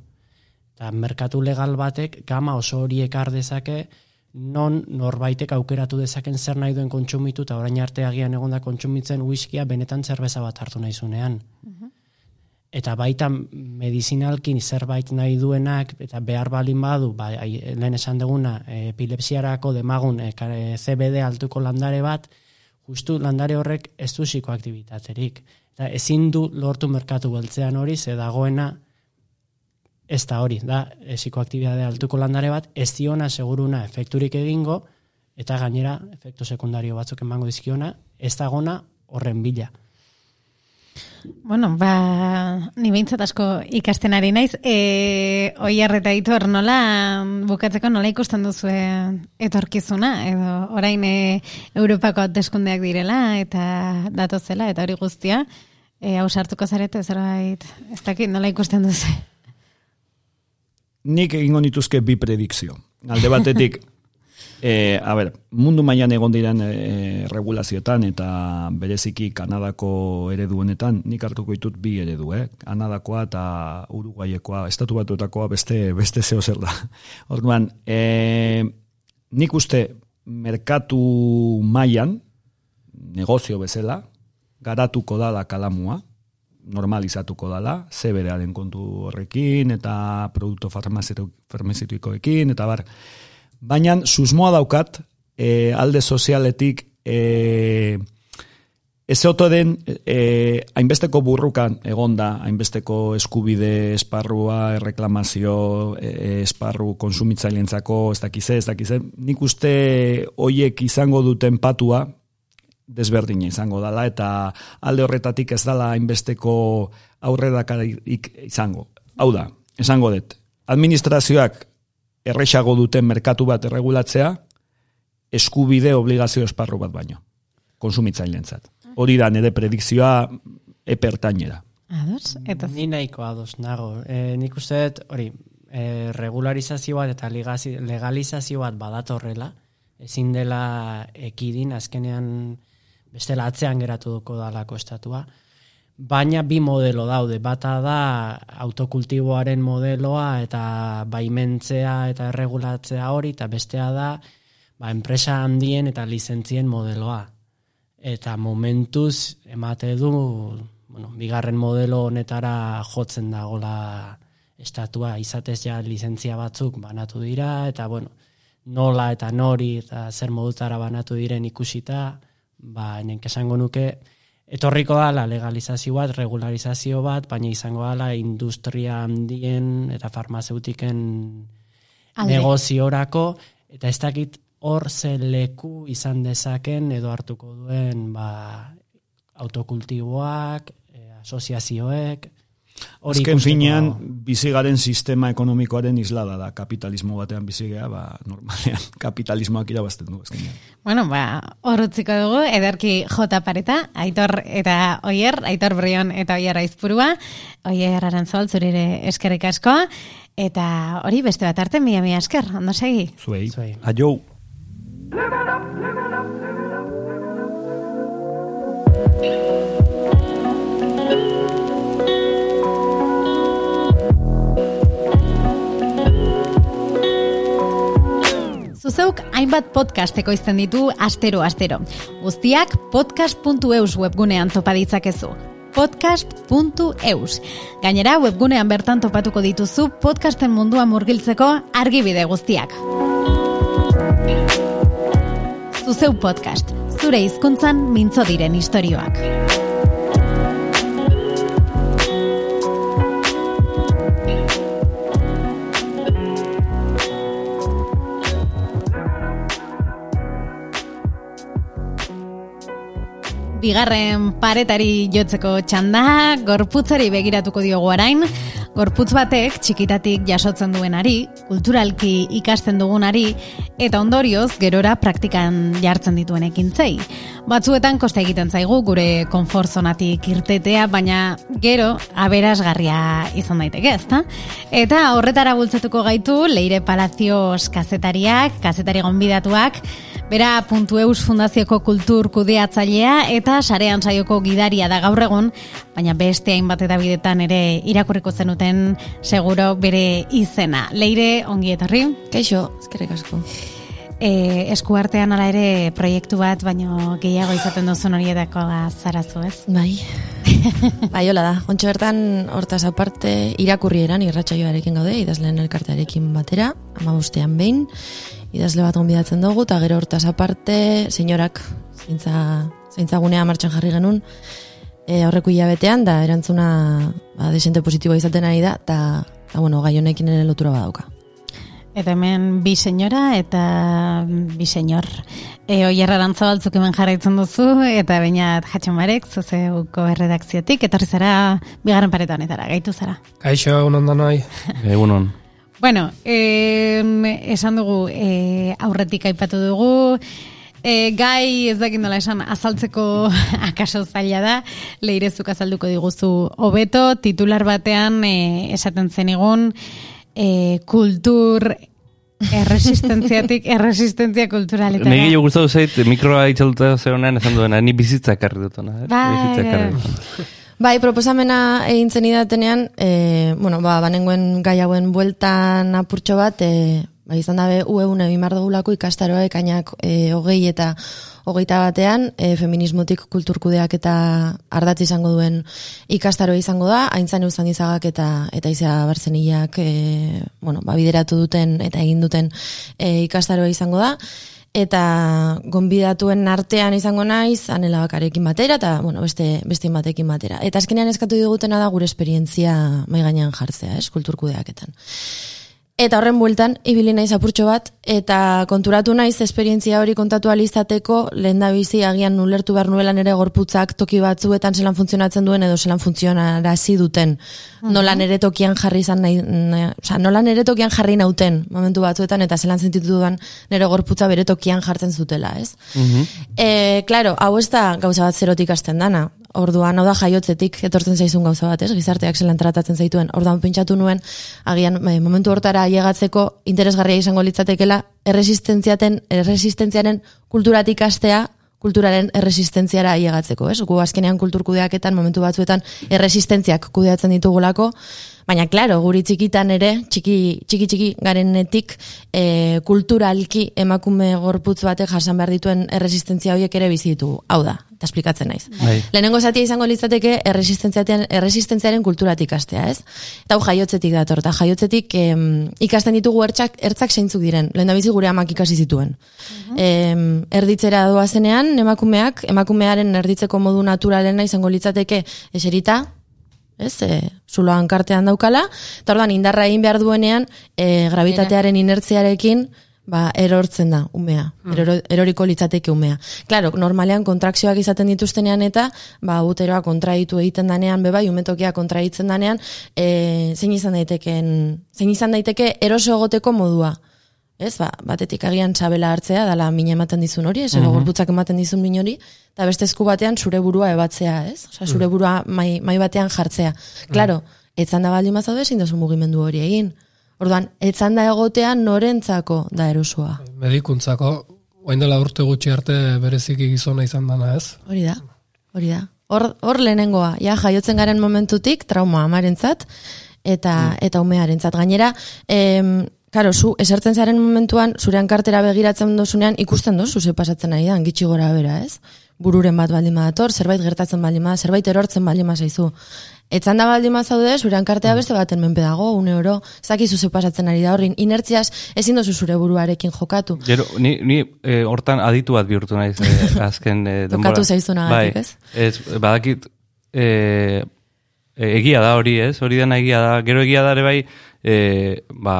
Eta merkatu legal batek gama oso hori ekar dezake non norbaitek aukeratu dezaken zer nahi duen kontsumitu eta orain arte agian egonda kontsumitzen whiskia benetan zerbeza bat hartu nahi zunean. Eta baita medizinalkin zerbait nahi duenak, eta behar balin badu, ba, lehen esan duguna, epilepsiarako demagun e, e, CBD altuko landare bat, justu landare horrek ez du psikoaktibitaterik. Eta ezin du lortu merkatu beltzean hori, ze dagoena ez da hori, da e, psikoaktibitate altuko landare bat, ez diona seguruna efekturik egingo, eta gainera efektu sekundario batzuk emango dizkiona, ez dagona horren bila. Bueno, ba, ni behintzat asko ikasten ari naiz. E, Oiar eta Itor, nola bukatzeko nola ikusten duzu etorkizuna? Edo orain e, Europako hauteskundeak direla eta datozela eta hori guztia. E, hau sartuko zarete zerbait, ez dakit nola ikusten duzu. Nik egingo nituzke bi predikzio. Alde batetik, e, a ber, mundu mailan egon diren e, regulazioetan eta bereziki Kanadako eredu honetan, nik hartuko ditut bi eredu, eh? Kanadakoa eta Uruguayekoa, estatu batuetakoa beste, beste zeo zer da. Orduan, e, nik uste merkatu mailan, negozio bezala, garatuko dala kalamua, normalizatuko dala, CBD-aren kontu horrekin, eta produktu farmazitikoekin, eta bar. Baina, susmoa daukat, e, alde sozialetik, e, Ez oto den, e, hainbesteko burrukan egonda, hainbesteko eskubide esparrua, erreklamazio e, esparru konsumitzailentzako, ez dakize, ez dakize. Nik uste hoiek izango duten patua, desberdina izango dala, eta alde horretatik ez dala hainbesteko aurredakarik izango. Hau da, esango dut, administrazioak erresago duten merkatu bat erregulatzea, eskubide obligazio esparru bat baino, konsumitzaileentzat hori da nire predikzioa epertainera. Ados, eta Ni nahiko ados nago. E, nik uste dut, hori, e, regularizazio bat eta legalizazio bat badatorrela, ezin dela ekidin, azkenean bestela atzean geratu duko dalako estatua, baina bi modelo daude, bata da autokultiboaren modeloa eta baimentzea eta erregulatzea hori, eta bestea da ba, enpresa handien eta lizentzien modeloa. Eta momentuz emate du bueno, bigarren modelo honetara jotzen dagola estatua. Izatez ja lizentzia batzuk banatu dira eta bueno, nola eta nori eta zer modutara banatu diren ikusita, ba enenk esango nuke etorriko da legalizazio bat, regularizazio bat, baina izango da industria handien eta farmazeutiken negoziorako eta ez dakit hor ze leku izan dezaken edo hartuko duen ba, autokultiboak, e, asoziazioek, hori Azken finean, bizigaren sistema ekonomikoaren islada da, kapitalismo batean bizigea, ba, normalean, kapitalismoak irabazten du, azkenean. Bueno, ba, horretziko dugu, ederki jota pareta, aitor eta oier, aitor brion eta oier aizpurua, oier arantzol, zurire eskerrik asko, eta hori beste bat arte, mila mila esker, ondo segi? Zuei. Zuei. Aio. Zuzeuk hainbat podcast ekoizten ditu astero astero. Guztiak podcast.eus webgunean topa ditzakezu. podcast.eus. Gainera webgunean bertan topatuko dituzu podcasten mundua murgiltzeko argibide guztiak. Zuzeu podcast. Zure hizkuntzan mintzo diren istorioak. Bigarren paretari jotzeko txanda, gorputzari begiratuko diogu arain, gorputz batek txikitatik jasotzen duenari, kulturalki ikasten dugunari, eta ondorioz gerora praktikan jartzen dituen ekintzei. Batzuetan kosta egiten zaigu gure konfortzonatik irtetea, baina gero aberasgarria izan daiteke, ezta? Eta horretara bultzatuko gaitu Leire Palacios kazetariak, kazetari gonbidatuak, Bera puntu eus fundazioko kultur kudeatzailea eta sarean saioko gidaria da gaur egon, baina beste hainbat eta bidetan ere irakurriko zenuten seguro bere izena. Leire, ongi etorri? Kaixo, eskerrik asko. E, esku artean ala ere proiektu bat, baino gehiago izaten duzun horietako zarazu, ez? Bai. bai, hola da. Ontxo bertan, hortaz aparte, irakurri eran, irratxaioarekin gaude, idazleen elkartearekin batera, ama bostean behin, idazle bat onbidatzen dugu, eta gero hortaz aparte, senyorak, zeintza, zeintza gunea martxan jarri genuen, e, aurreko hilabetean, da erantzuna ba, desente positiboa izaten ari da, eta, bueno, gai honekin ere lotura badauka. Eta hemen bi senyora eta bi senyor. E, oierra dantza baltzuk hemen jarraitzen duzu, eta bainat jatxon barek, zuzeuko erredakziotik, etorri zara, bigarren paretan honetara, gaitu zara. Kaixo, egun ondo noi. Egunon. Bueno, eh, esan dugu eh, aurretik aipatu dugu, eh, gai ez dakit nola esan azaltzeko akaso zaila da, leirezuk azalduko diguzu hobeto, titular batean eh, esaten zen egun, eh, kultur erresistentziatik erresistentzia kulturalitara. Negi jo gustatu zait, mikroa itxaluta zegoenan esan duena, ni bizitza ekarri dutona. Eh? Bai, bizitza ekarri bai. dutona. Bai, proposamena egin zen idatenean, e, bueno, ba, banengoen gai hauen bueltan apurtxo bat, e, ba, izan dabe ueun egin behar dugulako ikastaroa ekainak e, hogei eta hogeita batean, e, feminismotik kulturkudeak eta ardatz izango duen ikastaroa izango da, haintzan euzan izagak eta eta izea barzeniak, e, bueno, ba, bideratu duten eta egin duten e, ikastaroa izango da, eta gonbidatuen artean izango naiz, anela bakarekin batera, eta bueno, beste, beste batekin batera. Eta azkenean eskatu digutena da gure esperientzia mai gainean jartzea, ez, kulturkudeaketan. Eta horren bueltan, ibili naiz apurtxo bat, eta konturatu naiz esperientzia hori kontatu alizateko, lehen da bizi agian ulertu behar nuelan ere gorputzak toki batzuetan zelan funtzionatzen duen edo zelan funtzionarazi duten. Nola nere tokian jarri izan nahi, nahi oza, nola nere tokian jarri nauten momentu batzuetan, eta zelan sentitu dudan nere gorputza bere tokian jartzen zutela, ez? E, claro, hau ez da gauza bat zerotik hasten dana. Orduan, hau da jaiotzetik etortzen zaizun gauza bat, ez? Gizarteak zelan tratatzen zaituen. Orduan, pentsatu nuen, agian eh, momentu hortara llegatzeko interesgarria izango litzatekela erresistentziaten, erresistentziaren kulturatik astea kulturaren erresistentziara ailegatzeko, ez? Gu azkenean kulturkudeaketan momentu batzuetan erresistentziak kudeatzen ditugulako, baina claro, guri txikitan ere, txiki txiki, txiki garenetik e, kulturalki emakume gorputz batek jasan behar dituen erresistentzia horiek ere bizi ditugu. Hau da, eta esplikatzen naiz. Bai. Lehenengo zatia izango litzateke erresistentziaten erresistentziaren kulturatik astea, ez? Eta hau jaiotzetik dator, eta jaiotzetik em, ikasten ditugu ertzak, ertzak zeintzuk diren. Lehen gure amak ikasi zituen. Em, erditzera doazenean, emakumeak, emakumearen erditzeko modu naturalena izango litzateke eserita, ez, e, zuloan kartean daukala, eta ordan indarra egin behar duenean, e, gravitatearen inertziarekin, ba, erortzen da, umea, Eroro, eroriko litzateke umea. Claro, normalean kontrakzioak izaten dituztenean eta, ba, uteroa kontraitu egiten danean, bebai, umetokia kontraitzen danean, e, zein izan daiteken, zein izan daiteke eroso egoteko modua. Ez, ba, batetik agian txabela hartzea, dala mina ematen dizun hori, ez, edo gorputzak ematen dizun min hori, eta beste esku batean zure burua ebatzea, ez? Osea, zure burua mai, mai batean jartzea. Claro, etzan da baldin mazaude, ezin mugimendu hori egin. Orduan, etzan da egotean norentzako da erosoa. Medikuntzako, oain dela urte gutxi arte bereziki gizona izan dana, ez? Hori da, hori da. Hor, hor lehenengoa, ja, jaiotzen garen momentutik, trauma amarentzat, eta, eta umearentzat. Gainera, em, Karo, zu, esertzen zaren momentuan, zure hankartera begiratzen dozunean, ikusten dozu, ze pasatzen ari da, gitxi gora bera, ez? Bururen bat baldin badator, zerbait gertatzen baldin bada, zerbait erortzen baldin zaizu. Etzan da baldin zaude, zure hankartea beste baten menpe dago, une oro, ez dakizu ze pasatzen ari da horrin, inertziaz ezin dozu zure buruarekin jokatu. Gero, ni, ni eh, hortan aditu bat bihurtu naiz eh, azken eh, denbora. Tokatu zaizunagatik, bai, ez? Ez, badakit, eh, egia da hori, ez? Hori dena egia da. Gero egia da ere bai, eh, ba,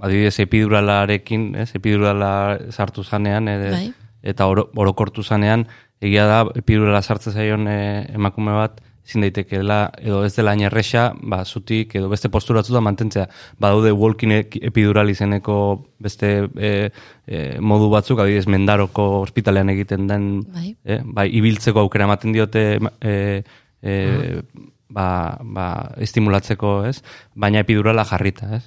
adibidez epiduralarekin, ez? Epidurala sartu zanean, ere, Bai. Eta oro, orokortu zanean, egia da, epidurala sartzen zaion eh, emakume bat, ezin daitekeela edo ez dela erresa, ba, zutik edo beste postura batzuta mantentzea. Badaude walking e- epidural izeneko beste e, e, modu batzuk, adibidez mendaroko ospitalean egiten den, Bai. e, bai, ibiltzeko aukera ematen diote e, e, ba, ba, estimulatzeko, ez? Baina epidurala jarrita, ez?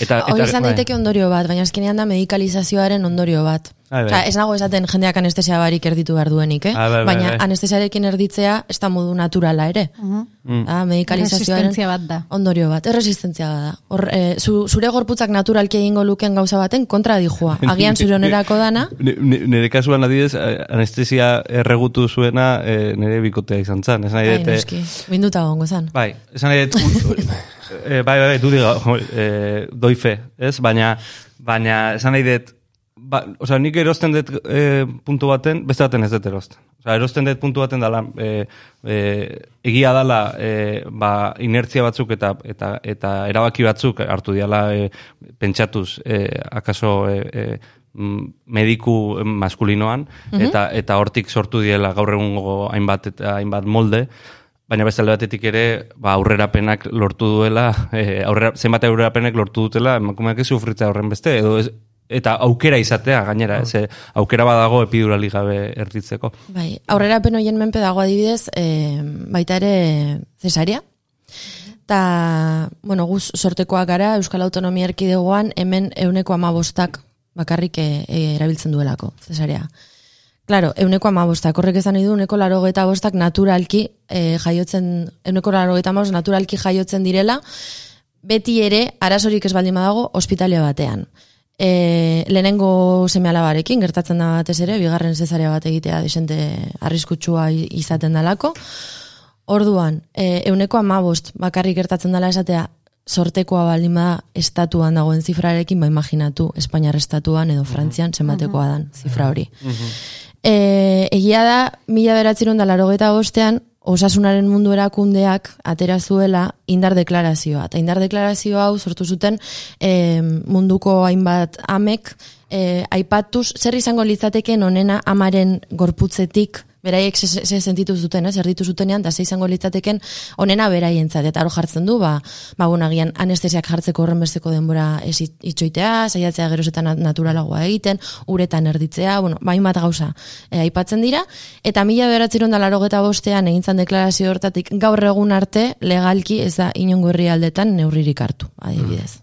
Eta, Hori izan bai. daiteke ondorio bat, baina azkenean da medikalizazioaren ondorio bat. Bai, bai. Osea, ez nago esaten jendeak anestesia barik erditu behar duenik, eh? Ah, bai, bai, baina bai. anestesiarekin erditzea ez da modu naturala ere. Mm. Da, medikalizazioaren Erresistentzia bat da. ondorio bat, erresistentzia bat da. Hor, e, zu, zure gorputzak naturalki egingo luken gauza baten kontra dijua. Agian zure onerako dana, Ni- ni- Nire kasuan adidez, anestesia erregutu zuena eh, nire bikotea izan zen. Ez nahi bai, dut, eh, noski, binduta gongo zan. Bai, esan nahi dut, eh, bai, bai, du diga, eh, doife, ez? Baina, baina, esan nahi dut, ba, osea, nik erosten dut eh, puntu baten, beste baten ez dut erosten. Osea, erosten dut puntu baten dala, eh, eh, egia dala, eh, ba, inertzia batzuk eta, eta, eta erabaki batzuk hartu diala eh, pentsatuz, eh, akaso eh, mm, mediku maskulinoan, eta, eta hortik sortu diela gaur egungo hainbat eta hainbat molde, Baina beste alde batetik ere, ba, aurrerapenak lortu duela, e, aurrera, zenbat aurrerapenek lortu dutela, emakumeak ez sufritzea horren beste, edo ez, eta aukera izatea gainera, ez, e, aukera badago epidurali gabe erditzeko. Bai, aurrera hoien menpe dago adibidez, e, baita ere cesaria. Ta, bueno, guz sortekoak gara Euskal Autonomia Erkidegoan hemen euneko amabostak bakarrik e, e, erabiltzen duelako, cesarea. Claro, euneko amabostak, horrek esan nahi du, euneko laro bostak naturalki e, jaiotzen, euneko laro bost naturalki jaiotzen direla, beti ere, arazorik ez baldin badago, ospitalia batean. E, lehenengo seme alabarekin, gertatzen da batez ere, bigarren zezarea bat egitea desente arriskutsua izaten dalako. Orduan, e, euneko amabost bakarrik gertatzen dela esatea, sortekoa baldin bada estatuan dagoen zifrarekin, ba imaginatu Espainiar estatuan edo Frantzian zenbatekoa dan zifra hori. E, egia da, mila beratzerun da larogeta bostean, osasunaren mundu erakundeak atera zuela indar deklarazioa. Eta indar deklarazio hau sortu zuten e, munduko hainbat amek e, aipatuz zer izango litzateken onena amaren gorputzetik beraiek ze, ze sentitu zuten, ez, erditu zutenean, da ze izango litzateken onena beraientzat, eta hor jartzen du, ba, ba bueno, agian anestesiak jartzeko horren besteko denbora ez it- itxoitea, saiatzea gerozetan naturalagoa egiten, uretan erditzea, bueno, bain bat gauza e, aipatzen dira, eta mila beratzeron da laro bostean egintzan deklarazio hortatik gaur egun arte legalki ez da inongo herrialdetan neurririk hartu, adibidez.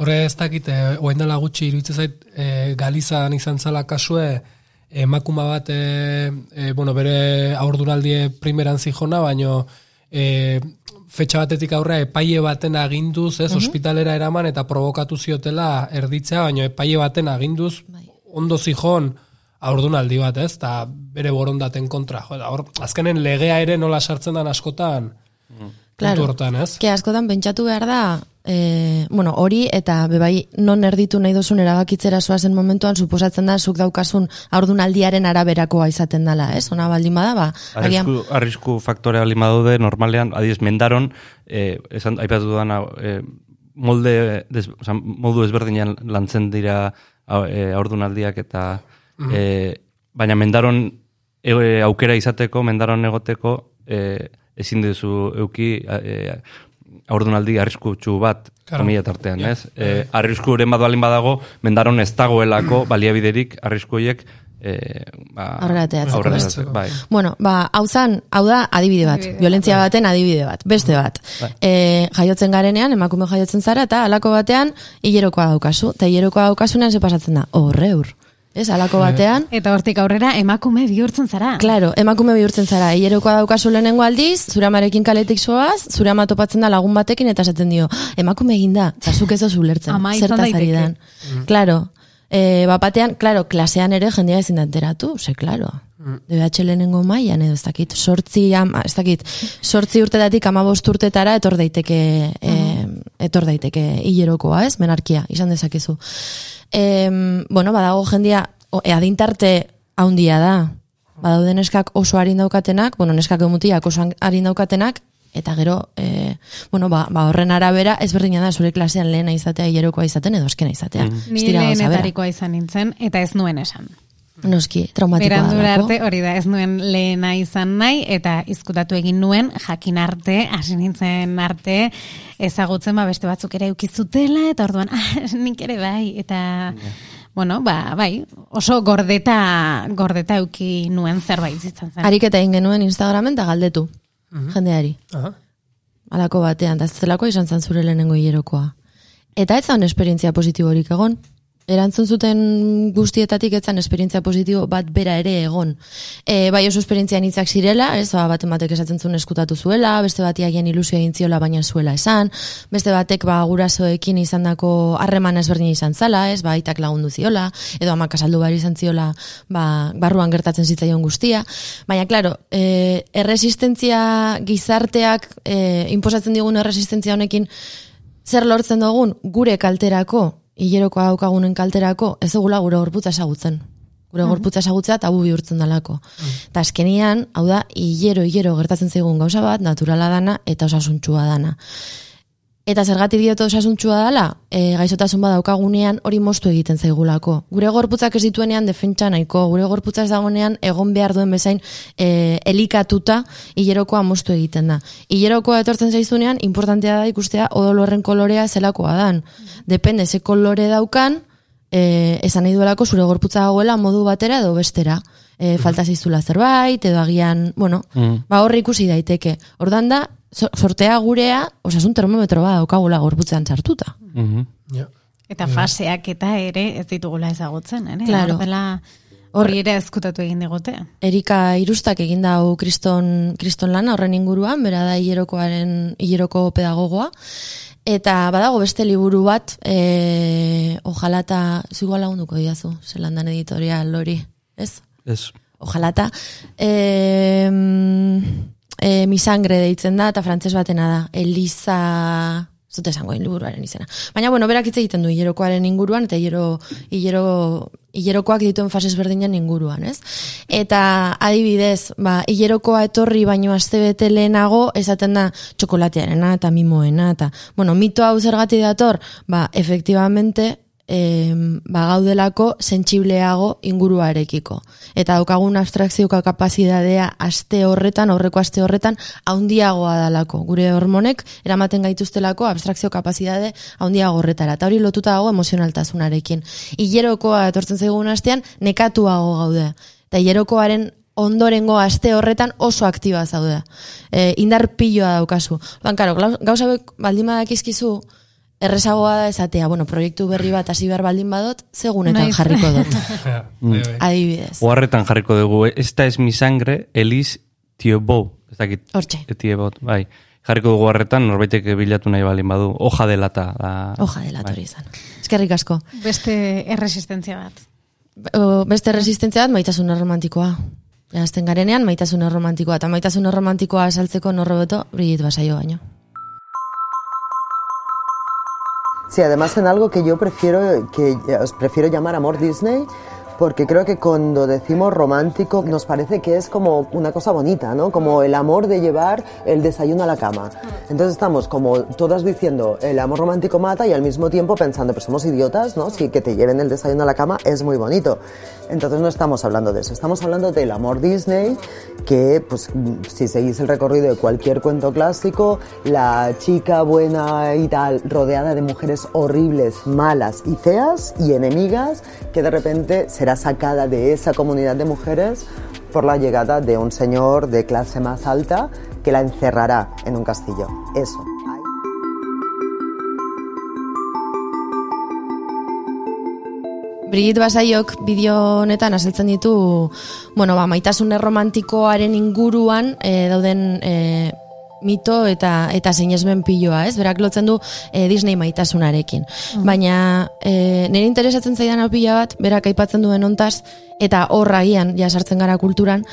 Horre ez dakit, e, oain dela gutxi iruditzen zait, e, Galizan izan zala kasue, emakuma bat, e, e, bueno, bere aurduraldie primeran zijona, baino e, fetxa batetik aurrea epaile baten aginduz, ez, ospitalera eraman eta provokatu ziotela erditzea, baino epaile baten aginduz ondo zijon aurdunaldi bat, ez, eta bere borondaten kontra. Jo, hor, azkenen legea ere nola sartzen dan askotan, puntu hortan, ez? Ke askotan pentsatu behar da, e, bueno, hori eta bebai non erditu nahi dozun erabakitzera zoazen momentuan suposatzen da zuk daukasun aurdunaldiaren araberakoa izaten dela, ez? Ona baldin bada, ba, agian Arrisku, arrisku faktore baldin badaude, normalean, adiez, mendaron, eh, esan, aipatu dudana, eh, molde, des, oza, modu ezberdinean lantzen dira eh, aurdunaldiak eta eh, baina mendaron e, aukera izateko, mendaron egoteko eh, ezin duzu euki eh, aurdunaldi arriskutsu bat Claro. komila tartean, ez? Eh, arriskuren bat balin badago, mendaron ez dagoelako baliabiderik arrisku horiek eh, ba, Aurrera bai. Bueno, ba, hau zan, hau da adibide bat, Adibide bat. violentzia baten adibide bat, beste bat. E, jaiotzen garenean, emakume jaiotzen zara, eta alako batean, hilerokoa daukazu. Eta hilerokoa daukasunean ze pasatzen da, horreur. Ez, alako batean, Eta hortik aurrera emakume bihurtzen zara. Claro, emakume bihurtzen zara, hilerokoa daukazu lehenengo aldiz, zure amarekin kaletik zoaz, zure ama topatzen da lagun batekin eta esaten dio, emakume egin da, eta zuk ez dozu ulertzen, Ama izan daiteke. dan. Claro, e, bapatean, claro, klasean ere jendea ezin da enteratu, ze, claro. DBH lehenengo mailan edo ez dakit, sortzi, ama, ez dakit, sortzi urtetatik amabost urtetara etor daiteke, e, etor daiteke hilerokoa, ez, menarkia, izan dezakezu. E, bueno, badago jendia, o, e, adintarte haundia da, badaude neskak oso harin daukatenak, bueno, neskak emutiak oso harin daukatenak, eta gero, e, bueno, ba, ba horren arabera, ezberdina da zure klasean lehena izatea, hilerokoa izaten, edo azkena izatea. Ni gauza bera. lehenetarikoa izan nintzen, eta ez nuen esan. Noski, traumatikoa Berandura arte, hori da, ez nuen lehena izan nahi, eta izkutatu egin nuen, jakin arte, hasi nintzen arte, ezagutzen ba beste batzuk ere eukizutela, eta orduan, ah, nik ere bai, eta, bueno, ba, bai, oso gordeta, gordeta euki nuen zerbait zitzen zen. Ariketa egin genuen Instagramen eta galdetu, jendeari. Aha. Alako batean, da zelako izan zen zure lehenengo hilerokoa. Eta ez zan esperientzia positiborik egon. Erantzun zuten guztietatik etzan esperientzia positibo bat bera ere egon. E, bai oso esperientzia nitzak zirela, ez ba, baten batek esatzen zuen eskutatu zuela, beste bati agian ilusio egin ziola baina zuela esan, beste batek ba gurasoekin izandako harreman ezberdin izan zala, ez ba aitak lagundu ziola, edo amak asaldu bari izan ziola, ba, barruan gertatzen zitzaion guztia. Baina, claro, e, erresistentzia gizarteak, e, inposatzen digun erresistentzia honekin, zer lortzen dugun gure kalterako, hilerokoa daukagunen kalterako, ez dugula gure gorputza esagutzen. Gure gorputza esagutzea tabu bihurtzen dalako. Eta azkenian, hau da, hilero, hilero gertatzen zaigun gauza bat, naturala dana eta osasuntsua dana. Eta zergatik diote osasuntsua dela, e, gaizotasun badaukagunean hori moztu egiten zaigulako. Gure gorputzak ez dituenean defentsa nahiko, gure gorputza ez dagoenean egon behar duen bezain e, elikatuta hilerokoa moztu egiten da. Hilerokoa etortzen zaizunean, importantea da ikustea odol horren kolorea zelakoa dan. Depende, ze kolore daukan, e, esan nahi duelako zure gorputza dagoela modu batera edo bestera. E, falta zaizula zerbait, edo agian, bueno, ba horri ikusi daiteke. Ordan da, sortea gurea, osasun termometro bat daukagula gorputzean sartuta. Mhm. Ja. Eta faseak eta ere ez ditugula ezagutzen, ere? Claro. Hor dela, hori ere ezkutatu egin digute. Erika Irustak egin dau kriston, kriston lana horren inguruan, bera da hilerokoaren, hileroko pedagogoa. Eta badago beste liburu bat, e, ojalá eta, zigua lagunduko diazu, zelandan editorial hori, ez? Ez. Ojalá eta, e, e, misangre deitzen da, eta frantses batena da, Elisa, Ez dut esango liburuaren izena. Baina, bueno, berak hitz egiten du hilerokoaren inguruan, eta hilero, hilero, hilerokoak dituen fases berdinen inguruan, ez? Eta adibidez, ba, hilerokoa etorri baino aste bete lehenago, esaten da txokolatearena eta mimoena, eta, bueno, mito hau zergati dator, ba, efektibamente, e, ba, gaudelako sentsibleago inguruarekiko. Eta daukagun abstrakzioka kapazitatea aste horretan, aurreko aste horretan, haundiagoa dalako. Gure hormonek eramaten gaituztelako abstrakzio kapazitate haundiago horretara. Eta hori lotuta dago emozionaltasunarekin. Hilerokoa etortzen zaigun astean, nekatuago gaude. Eta hilerokoaren ondorengo aste horretan oso aktiba zaude. E, indar piloa daukazu. Ban, karo, gauza baldin badakizkizu, errezagoa da esatea, bueno, proiektu berri bat hasi behar baldin badot, segunetan Naiz. jarriko dut. Bai, bai. Adibidez. Oharretan jarriko dugu, esta es mi sangre, Elis Tiebo. Ez dakit. Hortxe. Tiebot, bai. Jarriko dugu harretan, norbaitek bilatu nahi balin badu. Hoja de lata. Da, Hoja dela bai. tori izan. Eskerrik asko. Beste erresistentzia bat. O, beste resistentzia bat maitasun romantikoa. Azten garenean maitasun romantikoa. Eta maitasun romantikoa saltzeko norrobeto, Brigitte Basaio baino. Sí, además en algo que yo prefiero, que os prefiero llamar amor Disney, porque creo que cuando decimos romántico nos parece que es como una cosa bonita, ¿no? Como el amor de llevar el desayuno a la cama. Entonces estamos como todas diciendo el amor romántico mata y al mismo tiempo pensando, pues somos idiotas, ¿no? Si que te lleven el desayuno a la cama es muy bonito. Entonces no estamos hablando de eso, estamos hablando del amor Disney, que pues mm, si seguís el recorrido de cualquier cuento clásico, la chica buena y tal, rodeada de mujeres horribles, malas y feas y enemigas, que de repente será sacada de esa comunidad de mujeres por la llegada de un señor de clase más alta que la encerrará en un castillo. Eso. Brigitte Basaiok bideo honetan azaltzen ditu, bueno, ba, maitasun erromantikoaren inguruan e, dauden e, mito eta eta sinesmen piloa, ez? Berak lotzen du e, Disney maitasunarekin. Baina e, nire interesatzen zaidan pila bat, berak aipatzen duen ontaz, eta horra agian, ja sartzen gara kulturan,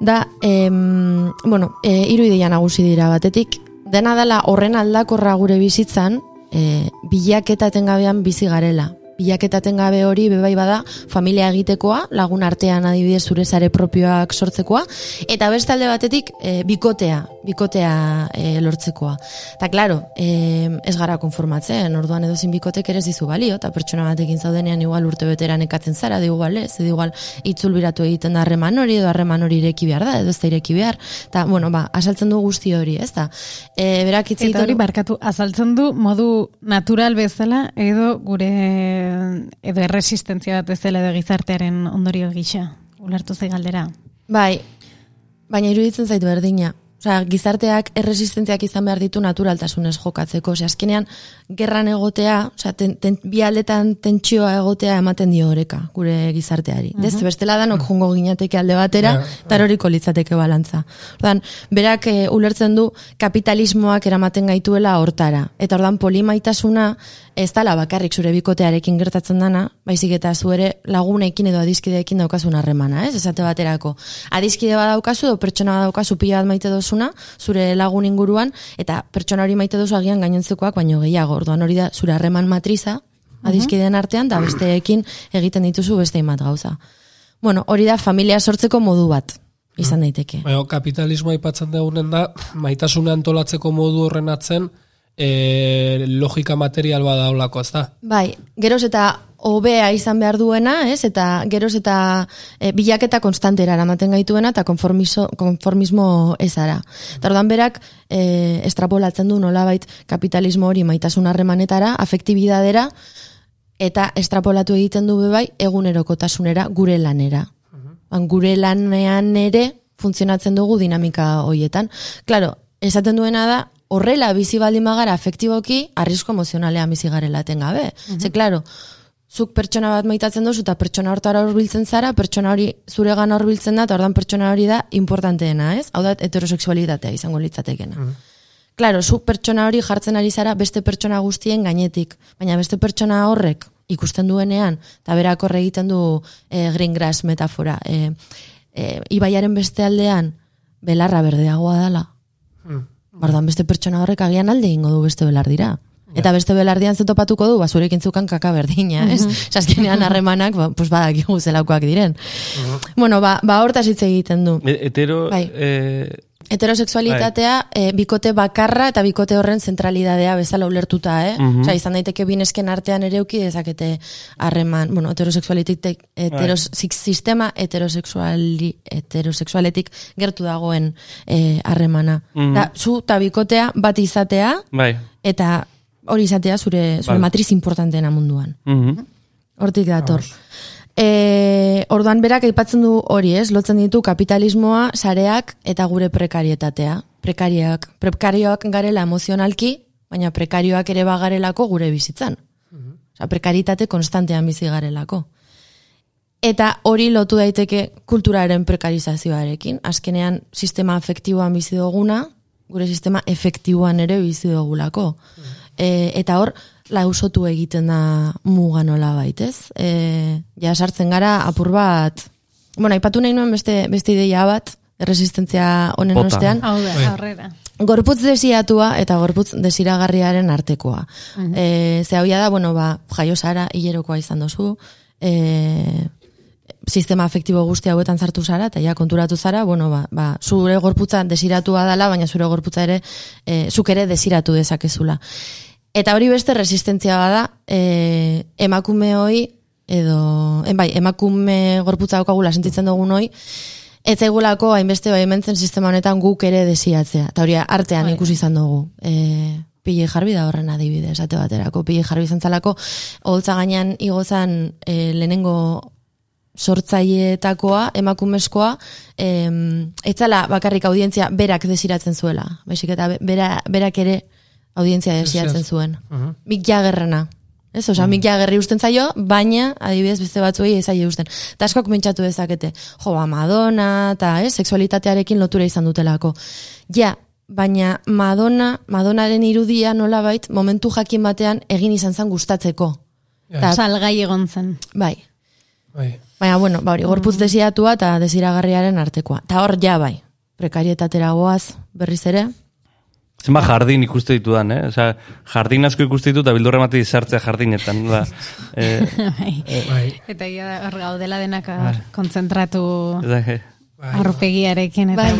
da, em, bueno, e, hiru ideia nagusi dira batetik, dena dela horren aldakorra gure bizitzan, e, bilaketa etengabean bizi garela. Bilaketa etengabe hori bebai bada familia egitekoa, lagun artean adibidez zure sare propioak sortzekoa, eta beste alde batetik e, bikotea, bikotea e, lortzekoa. Eta claro, e, ez gara konformatzen, orduan edozin bikotek ere ez dizu balio, eta pertsona batekin zaudenean igual urte beteran ekatzen zara, de igual ez, edo igual itzul biratu egiten da harreman hori, edo harreman hori ireki behar da, edo ez da ireki behar, eta bueno, ba, asaltzen du guzti hori, ez da. E, berak Eta hori barkatu azaltzen du modu natural bezala edo gure edo erresistentzia bat bezala edo gizartearen ondorio gisa. Ulertu zei galdera. Bai, baina iruditzen zaitu berdina. Osea, gizarteak erresistentziak izan behar ditu naturaltasunez jokatzeko. Osea, azkenean, gerran egotea, osea, ten, ten, bi aldetan tentsioa egotea ematen dio oreka gure gizarteari. Uh -huh. bestela danok jungo ginateke alde batera, Ja, eta horiko litzateke balantza. Ordan, berak e, ulertzen du kapitalismoak eramaten gaituela hortara. Eta ordan polimaitasuna ez dala bakarrik zure bikotearekin gertatzen dana, baizik eta zu ere lagunekin edo adiskideekin daukazun harremana, ez? Esate baterako. Adiskide badaukazu edo pertsona badaukazu pila bat maite dozuna, zure lagun inguruan, eta pertsona hori maite dozu agian gainontzekoak baino gehiago. Orduan hori da zure harreman matriza, adiskideen artean, da besteekin egiten dituzu beste hainbat gauza. Bueno, hori da familia sortzeko modu bat, izan daiteke. Baina, kapitalismoa aipatzen dugunen da, maitasuna antolatzeko modu horren atzen, e, logika material bada olako, ez da? Bai, geroz eta hobea izan behar duena, ez? Eta geroz eta e, bilaketa konstantera eramaten gaituena eta konformiso, konformismo ezara. Eta ordan berak e, estrapolatzen du nolabait kapitalismo hori maitasun harremanetara, afektibidadera, eta estrapolatu egiten du bebai egunerokotasunera, gure lanera. Ban, gure lanean ere funtzionatzen dugu dinamika hoietan. Claro, esaten duena da, horrela bizi baldin bagara afektiboki, arrisko emozionalean bizi garela etengabe. Ze, claro, zuk pertsona bat maitatzen duzu eta pertsona hortara hurbiltzen zara, pertsona hori zuregan hurbiltzen da, eta ordan pertsona hori da importanteena, ez? Hau da heterosexualitatea izango litzatekena. Claro, zuk pertsona hori jartzen ari zara beste pertsona guztien gainetik, baina beste pertsona horrek ikusten duenean, eta berak horre egiten du e, green grass metafora, e, e, ibaiaren beste aldean belarra berdeagoa dala. Bardan beste pertsona horrek agian alde ingo du beste belar dira. Eta beste belardian zetopatuko du, ba, zurekin zukan kaka berdina, ez? Zaskinean harremanak, ba, pues badakigu zelakoak diren. Bueno, ba, ba hortaz hitz egiten du. E- Hetero, Bai. eh, Heterosexualitatea eh, bikote bakarra eta bikote horren zentralidadea bezala ulertuta, eh? Osea, izan daiteke binesken artean ere uki dezakete harreman, bueno, heterosexualitik, heteros, sistema heterosexuali, heterosexualetik gertu dagoen eh, harremana. Da, zu eta bikotea bat izatea bai. eta hori izatea zure, zure Vale. matriz importanteena munduan. Mhm. Hortik dator. E, orduan berak aipatzen du hori, ez? Lotzen ditu kapitalismoa, sareak eta gure prekarietatea. Prekariak, prekarioak garela emozionalki, baina prekarioak ere bagarelako gure bizitzan. Osa, prekaritate konstantean bizi garelako. Eta hori lotu daiteke kulturaren prekarizazioarekin. Azkenean, sistema afektiboan bizi duguna, gure sistema efektiboan ere bizi dugulako. E, eta hor, lausotu egiten da muga nola baitez. E, ja, sartzen gara apur bat, bueno, aipatu nahi nuen beste, beste ideia bat, erresistentzia honen Bota. ostean, Hau Bai. da, aurrera. gorputz desiatua eta gorputz desiragarriaren artekoa. E, ze hau da, bueno, ba, jaio zara, hilerokoa izan dozu, e, sistema afektibo guzti hauetan sartu zara, eta ja konturatu zara, bueno, ba, ba, zure gorputza desiratua dela, baina zure gorputza ere, e, zuk ere desiratu dezakezula. Eta hori beste resistentzia bada, e, emakume hoi, edo, en bai, emakume gorputza daukagula sentitzen dugun hoi, Ez zaigulako hainbeste baimentzen sistema honetan guk ere desiatzea. Eta hori artean ikusi izan dugu. E, pile jarbi da horren adibide, esate baterako. Pile jarbi zantzalako, holtza gainean igozan e, lehenengo sortzaileetakoa, emakumezkoa, em, etzala bakarrik audientzia berak desiratzen zuela. Baizik eta be- bera, berak ere audientzia desiratzen zuen. Mick Jaggerrena. Ez, osea, Mick Jaggerri usten zaio, baina, adibidez, beste batzuei ez zaio usten. Eta askok pentsatu dezakete, jo, ba, Madonna, eta, ez, sexualitatearekin lotura izan dutelako. Ja, baina Madonna, Madonnaren irudia nolabait, momentu jakin batean egin izan zen gustatzeko. Ta- Salgai egon zen. bai. Bai. Baina, bueno, ba, hori, gorputz desiatua eta desiragarriaren artekoa. Ta hor, ja, bai, prekarietatera goaz, berriz ere, Zenba jardin ikuste ditudan, eh? Osea, jardin asko ikuste ditut, eta bildurre mati sartzea jardinetan. Da, eh, Bai. Bai. Eta ia da, hor gaudela denak hor, kontzentratu da, eh. aurpegiarekin eta Bai.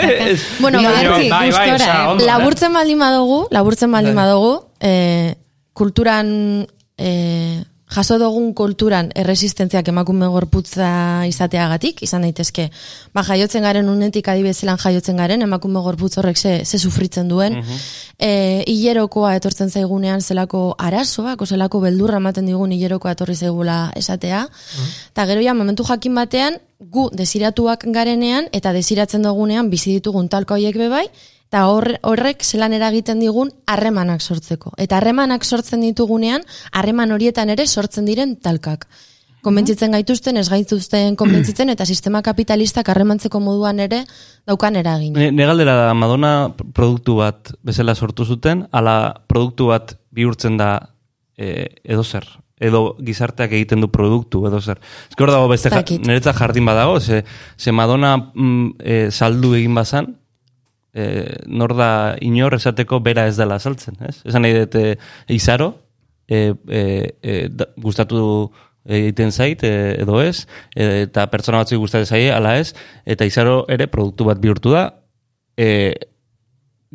Bueno, ba, bai, bai, gustora, eh? ondo. laburtzen baldin badugu, laburtzen baldin badugu, eh, kulturan, eh, jaso dugun kulturan erresistentziak emakume gorputza izateagatik, izan daitezke, ba, jaiotzen garen unetik adibezelan jaiotzen garen, emakume gorputz horrek ze, ze sufritzen duen, eh, hilerokoa etortzen zaigunean zelako arazoak, o zelako beldurra ematen digun hilerokoa etorri zaigula esatea, eta gero ja, momentu jakin batean, gu desiratuak garenean, eta desiratzen dugunean bizi ditugun talko horiek bebai, eta hor, horrek zelan eragiten digun harremanak sortzeko. Eta harremanak sortzen ditugunean, harreman horietan ere sortzen diren talkak. Konbentzitzen gaituzten, ez gaituzten konbentzitzen, eta sistema kapitalistak harremantzeko moduan ere daukan eragin. Ne, ne galdera da, Madonna produktu bat bezala sortu zuten, ala produktu bat bihurtzen da e, edo zer edo gizarteak egiten du produktu edo zer. Ez hor dago beste, ja, niretzat jardin badago, ze, ze Madonna mm, e, saldu egin bazan, e, nor da inor esateko bera ez dela saltzen, ez? Esan nahi dut e, izaro, e, e, e, da, gustatu egiten zait e, edo ez, e, eta pertsona batzuk gustatzen zaie, ala ez, eta izaro ere produktu bat bihurtu da, e,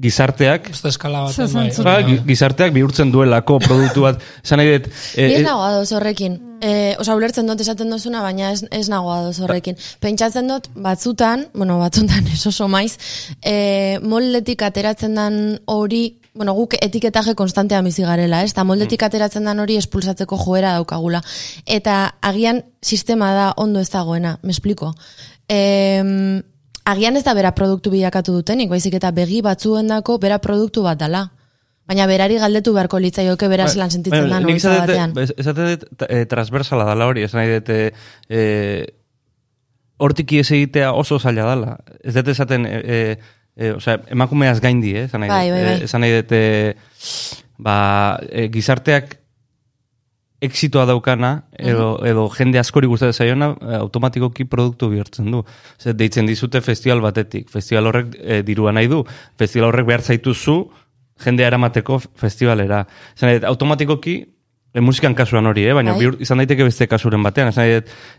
gizarteak, Beste eskala baten, bai. Ba, gi- gizarteak bihurtzen duelako produktu bat, esan nahi dut, e, ez e, nago adoz horrekin. E, osa, ulertzen dut esaten dozuna, baina ez, ez nago adoz horrekin. Pentsatzen dut, batzutan, bueno, batzutan ez oso maiz, e, moldetik ateratzen dan hori, bueno, guk etiketaje konstantean bizi garela, ez? Ta moldetik ateratzen dan hori espulsatzeko joera daukagula. Eta agian sistema da ondo ez dagoena, me explico. E, agian ez da bera produktu bilakatu dutenik, baizik eta begi batzuendako bera produktu bat dala. Baina berari galdetu beharko litzaioke bera zelan sentitzen Bueno, da dut- batean. ez- esaten dut eh, transversala dala hori, esan nahi dut, eh, eh, hortik ies egitea oso zaila dala. Ez dut esaten, eh, eh, eh, osea, emakumeaz gaindi, eh, esan nahi Bai, dut. bai, bai. Esan nahi dut, eh, ba, eh, gizarteak exitoa daukana, edo, edo jende askori gustatzen zaiona, eh, automatikoki produktu bihurtzen du. Zer, deitzen dizute festival batetik. Festival horrek eh, dirua nahi du. Festival horrek behar zaituzu, jendea eramateko festivalera. Dut, automatikoki, e, musikan kasuan hori, eh? baina Bai. bihur, izan daiteke beste kasuren batean. Esan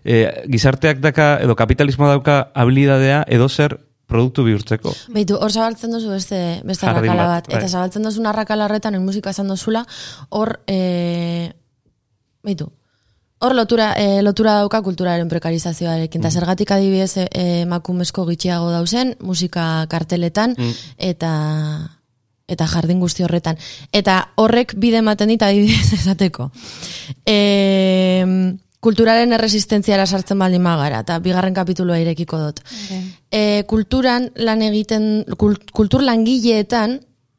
e, gizarteak daka, edo kapitalismoa dauka habilidadea edo zer produktu bihurtzeko. Beitu, hor zabaltzen duzu beste, beste arrakala bat, bat. Eta bai. zabaltzen duzu arrakala horretan, en musika esan dozula, hor, e, beitu, hor lotura, e, lotura dauka kulturaren prekarizazioarekin. Eta zergatik adibidez e, emakumezko gitxiago dauzen, musika karteletan, eta eta jardin guzti horretan. Eta horrek bide ematen dit adibidez esateko. E, kulturaren erresistentziara sartzen baldin magara, eta bigarren kapitulua irekiko dut. E, kulturan lan egiten, kult, kultur langileetan,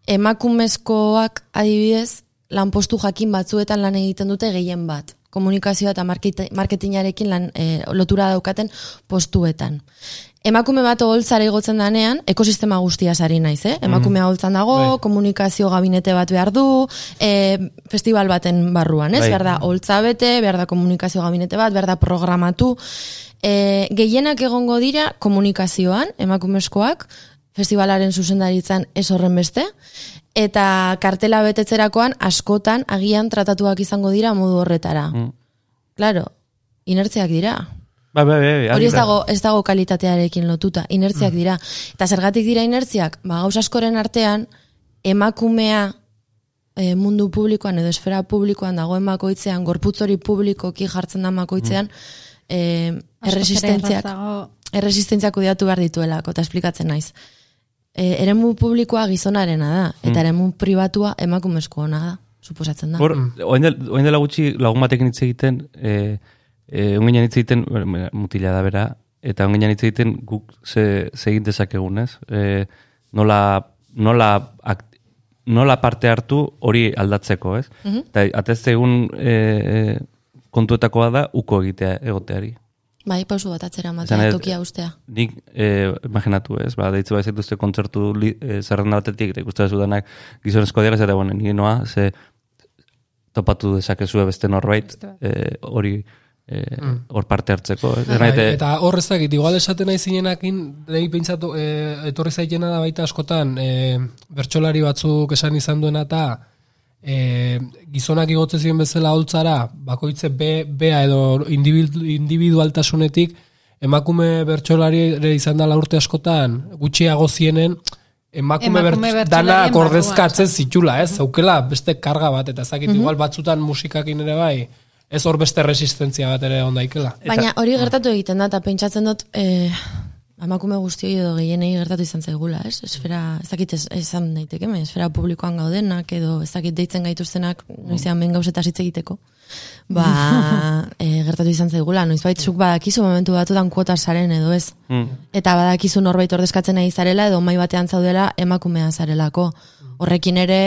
emakumezkoak adibidez, lanpostu jakin batzuetan lan egiten dute gehien bat. Komunikazioa eta marketingarekin lan, e, lotura daukaten postuetan. Emakume bat oholtzara igotzen danean, ekosistema guztia sari naiz, eh? Emakumea holtzan dago, komunikazio gabinete bat behar du, e, festival baten barruan, ez? Bai. Behar da holtza bete, behar da komunikazio gabinete bat, behar da programatu. E, gehienak egongo dira komunikazioan, emakumezkoak, festivalaren zuzendaritzan ez horren beste, eta kartela betetzerakoan askotan agian tratatuak izango dira modu horretara. Mm. Claro, inertziak dira. Ba, ba, ba, Hori ez dago, ez dago kalitatearekin lotuta, inertziak dira. Eta zergatik dira inertziak, ba, gauz askoren artean, emakumea e, mundu publikoan edo esfera publikoan dagoen bakoitzean, gorputz hori publikoki jartzen da bakoitzean, e, erresistentziak, erresistentziak kudeatu behar dituelako, eta esplikatzen naiz. E, eremu publikoa gizonarena da, eta eremu pribatua emakumezkoa da, suposatzen da. Hor, oain, del, oain dela gutxi lagun batekin hitz egiten, e, e, onginan hitz egiten, mutila da bera, eta onginan hitz egiten guk ze, ze egin dezakegun, ez? E, nola, nola, ak, nola parte hartu hori aldatzeko, ez? Eta atezte egun e, e, kontuetakoa da uko egitea egoteari. Bai, pausu bat atzera matea, tokia ustea. Nik, e, imaginatu ez, ba, deitzu bai zituzte kontzertu li, e, zerrenda batetik, eta ikusten dudanak gizonezko dira, eta bueno, nire noa, ze topatu dezakezue beste norbait, e, hori e, hor parte hartzeko. Ez Bai, naite, eta hor ez dakit, igual esaten nahi zinenakin, nahi pentsatu, e, etorri zaitena da baita askotan, e, bertsolari batzuk esan izan duena eta e, gizonak igotze ziren bezala holtzara, bakoitze be, bea edo individu, individualtasunetik, emakume bertsolari ere izan dela urte askotan, gutxiago zienen, emakume, Emakume bertz, bertsolarien danak barruan, ordezkatzen zitula, ez? Zaukela beste karga bat, eta ez dakit, igual batzutan musikakin ere bai, ez hor beste resistentzia bat ere ondaikela. Baina hori gertatu egiten da, eta pentsatzen dut, eh, emakume guztioi edo gehienei gertatu izan zaigula, ez? Esfera, ez dakit ez, esan daiteke, me, esfera publikoan gaudenak, edo ez dakit deitzen gaituztenak, noizean ben gauzetaz hitz egiteko. Ba, e, gertatu izan zaigula, noizbait zuk badakizu momentu batutan kuota zaren edo ez. Eta badakizu norbait ordezkatzen nahi zarela edo mai batean zaudela emakumea zarelako. Horrekin ere,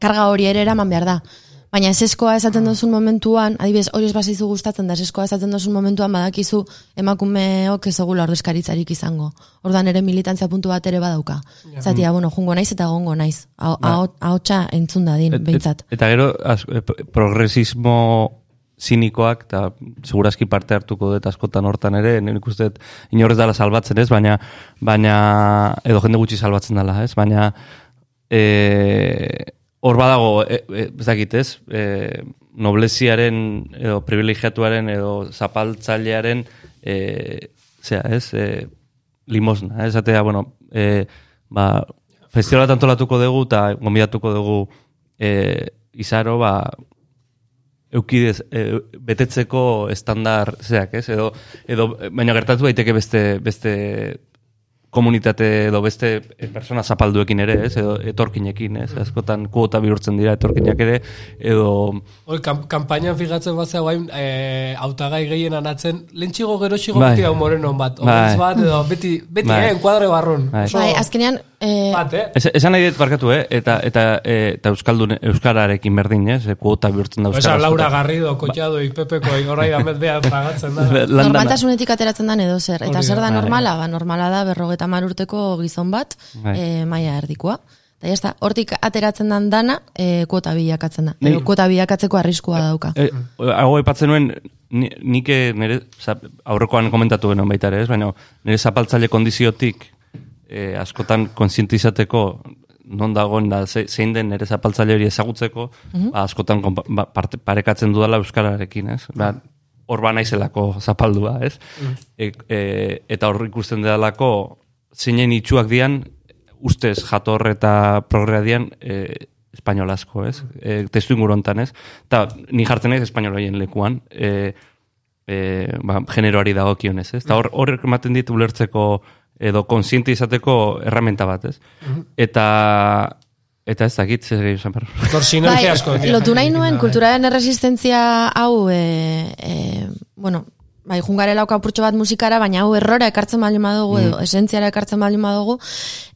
karga hori ere eraman behar da. Baina eseskoa esaten duzun momentuan, adibidez, hori ez bazaizu gustatzen da, eseskoa esaten duzun momentuan badakizu emakumeok ez egula ordezkaritzarik izango. Ordan ere militantzia puntu bat ere badauka. Zatia, bueno, jungo naiz eta gongo naiz. Aho- Ahotsa entzun dadin, et- et- behintzat. eta gero, az, e, pro- progresismo zinikoak, eta segurazki parte hartuko dut askotan hortan ere, nik uste dut inorrez dela salbatzen ez, baina, baina edo jende gutxi salbatzen dela ez, baina e, hor badago, e, e, ez dakit ez, e, nobleziaren edo privilegiatuaren edo zapaltzailearen e, zera, ez, e, limosna, ez, esatea, bueno, e, ba, festivala bat antolatuko dugu eta gombidatuko dugu e, izaro, ba, eukidez, e, betetzeko estandar zeak, ez? Edo, edo baina gertatu daiteke beste, beste komunitate edo beste e, persona zapalduekin ere, ez? Edo etorkinekin, ez? Askotan kuota bihurtzen dira etorkinak ere, edo... Hoi, kam, kampainan fijatzen bazea guain, e, autagai gehien anatzen, lentxigo geroxigo Bai. beti hau moreno bat, Bai. bat, edo beti, beti, Bai. eh, enkuadre barrun. Bai. Oso Bai, azkenean, eh, bat, eh? Ez, esan nahi dut barkatu, eh? Eta, eta, e, eta euskaldun, euskararekin berdin, ez? E, kuota bihurtzen da Esa, euskara. Laura askotan. Garrido, Kotxado, Ipepeko, horai damet behar pagatzen da. Normaltasunetik ateratzen dan edo zer. Eta zer da da. normala? Ba, normala da berrogeta mar urteko gizon bat, Bai. e, maia erdikoa. Eta jazta, hortik ateratzen dan dana, e, kuota bilakatzen da. Ni- Edo kuota bilakatzeko arriskua dauka. E, Hago epatzen nuen, ni, nik eh, nire, aurrekoan komentatu genuen baita ere, ez? Baina nire zapaltzaile kondiziotik eh, askotan kontzientizateko non dagoen da ze- zein den nire zapaltzaile hori ezagutzeko, ba, askotan konpa- ba, parte, parekatzen dudala euskararekin, ez? Ba, hor ba naizelako zapaldua, ez? E, e, eta hor ikusten dedalako zeinen itxuak dian, ustez jator eta progrea dian, e, espainolazko, ez? E, testu inguru hontan, ez? Eta ni jartzen naiz espainolaien lekuan, e, e, ba, generoari dagokionez, ez? Eta hor, hor ematen dit ulertzeko edo konsiente izateko erramenta bat, ez? Eta eta ez dakit zer gehiago esan behar. Asko. Bai, lotu nahi nuen, kulturaren erresistentzia hau, e, e, bueno, bai, jungarela apurtxo bat musikara, baina hau errora ekartzen baldin badugu, edo esentziara ekartzen baldin badugu,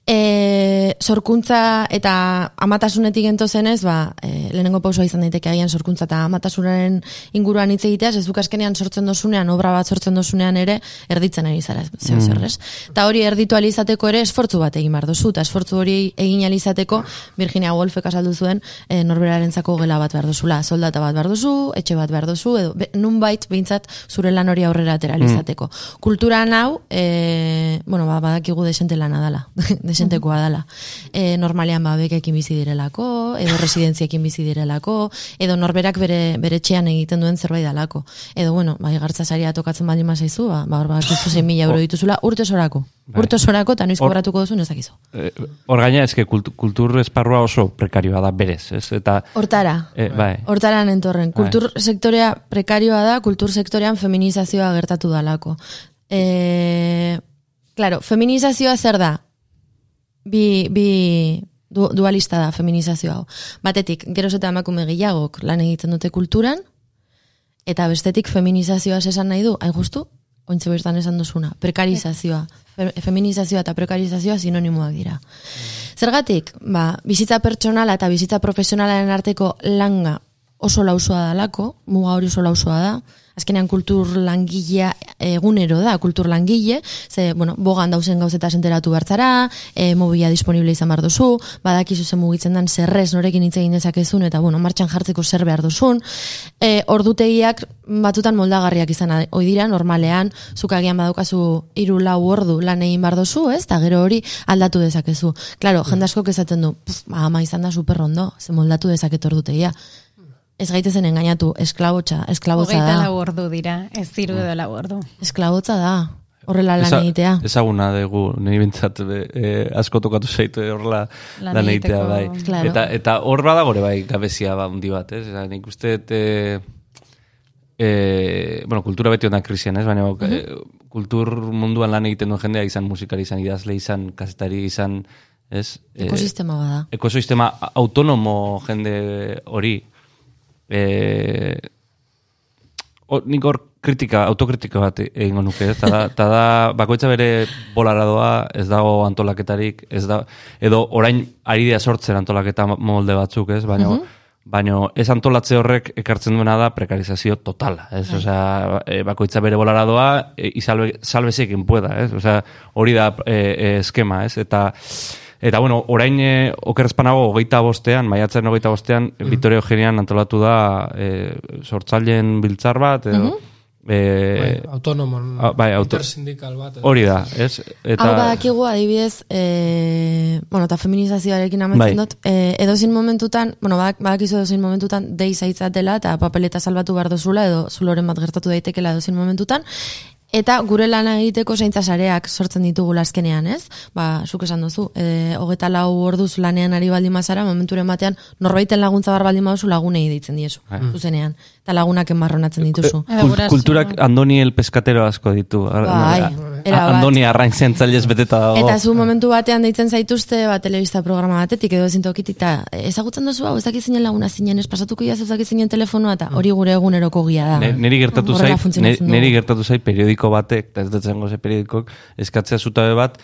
e, sorkuntza eta amatasunetik gento zenez, ba, e, lehenengo pausua izan daiteke agian sorkuntza eta amatasunaren inguruan hitz egitea, ez duk askenean sortzen dozunean, obra bat sortzen dozunean ere, erditzen ari zara, zeo zer, ez? Eta hori erditu alizateko ere esfortzu bat egin behar duzu, eta esfortzu hori egin alizateko, Virginia Woolfek azaldu zuen, e, norberarentzako gela bat behar duzula, soldata bat behar duzu, etxe bat behar duzu, edo be, nunbait behintzat zure lan hori aurrera atera alizateko. Kulturan hau, e, bueno, ba, badakigu desente lana dala, desentekoa dala. E, normalean ba, bekekin bizi direlako, edo residentziekin bizi direlako, edo norberak bere, bere etxean egiten duen zerbait dalako. Edo, bueno, ba, igartza saria tokatzen baldin mazaizu, ba, ba, hor zein mila euro dituzula, urte sorako. Urte sorako, eta noiz kobratuko duzun ez dakizu. E, hor gaina, eske kultu, kultur esparrua oso prekarioa da berez, ez? Eta, Hortara. e, bai, Hortaran entorren. Kultur sektorea prekarioa da, kultur sektorean feminizazioa gertatu dalako. E, claro, feminizazioa zer da? Bi, bi du, dualista da feminizazioa hau. Batetik, geroz eta emakume gehiagok lan egiten dute kulturan, eta bestetik feminizazioa esan nahi du, hain justu, ointze bertan esan duzuna, prekarizazioa. Fe, feminizazioa eta prekarizazioa sinonimoak dira. Zergatik, ba, bizitza pertsonala eta bizitza profesionalaren arteko langa oso lausua dalako, muga hori oso lausua da, azkenean kultur langilea egunero da, kultur langile, ze, bueno, bogan dauzen gauzeta enteratu bertzara, e, mobila disponible izan behar duzu, badakizu zen mugitzen dan zerrez norekin hitz egin dezakezun, eta, bueno, martxan jartzeko zer behar duzun, e, ordutegiak batutan moldagarriak izan ohi dira, normalean, zuk agian badaukazu hiru lau ordu lan egin behar duzu, ez? Eta gero hori aldatu dezakezu. Claro, jende askok esaten du, "Puf, ama izan da super ondo, ze moldatu dezaket ordutegia. Ez gaitezen engainatu, esklabotza, esklabotza Hogeita da. lau ordu dira, ez ziru edo lau ordu. Esklabotza da. Horrela lan eza- egitea. ezaguna dugu, niri bintzat e, asko tokatu zaitu e, horrela Lan lan egitea, bai. Claro. Eta, eta hor badagore bai gabezia ba, hundi bat, ez? Eta nik uste, dut, e, e, bueno, kultura beti onda krisian, ez? Baina e, kultur munduan lan egiten duen jendea izan musikari, izan idazle, izan kazetari, izan, ez? Ekosistema bada. ekosistema autonomo jende hori e, o, nik hor kritika, autokritika bat egingo nuke, ez? Ta da, ta da bakoitza bere bolara doa, ez dago antolaketarik, ez da, edo orain ari dira sortzen antolaketa molde batzuk, ez? Baina, baina ez antolatze horrek ekartzen duena da prekarizazio totala, ez? Osea, e, bakoitza bere bolara doa, e, salve, sálvese quien pueda, ez? Osea, hori da e, e, eskema, ez? Eta, Eta, bueno, orain e, okerrezpanago hogeita bostean, maiatzen hogeita bostean, mm Vitorio Eugenian antolatu da e, sortzaileen biltzar bat, edo, Bai, e, autonomon, ah, bai, auto- intersindikal bat. edo. hori da, ez? Eta... Hau badakigu adibidez, e, bueno, eta feminizazioarekin amaitzen Bai. dut, e, edozin momentutan, bueno, badak, badakizu edozin momentutan dei zaitzatela eta papeleta salbatu behar dozula edo zuloren bat gertatu daitekela edozin momentutan, Eta gure lana egiteko zaintza sareak sortzen ditugu azkenean, ez? Ba, zuk esan duzu, e, hogeta lau orduz lanean ari baldin mazara, momenturen batean, norbaiten laguntza bar baldin baduzu lagunei deitzen diezu, zuzenean. Eta lagunak enmarronatzen dituzu. Guraso. kulturak Andoni el Pescatero asko ditu. Bai, A- era bat. Andoni arrain zentzailez beteta dago. Eta zu momentu batean deitzen zaituzte ba, telebista programa batetik edo ezin tokitik eta ezagutzen duzu hau ez dakit zinen laguna zinen ez pasatuko ia ez dakit zinen telefonoa eta hori gure eguneroko gia da. Ne- Neri gertatu zait, dugu. neri gertatu zait periodiko batek, eta ez dut zango ze periodikok, eskatzea zutabe bat,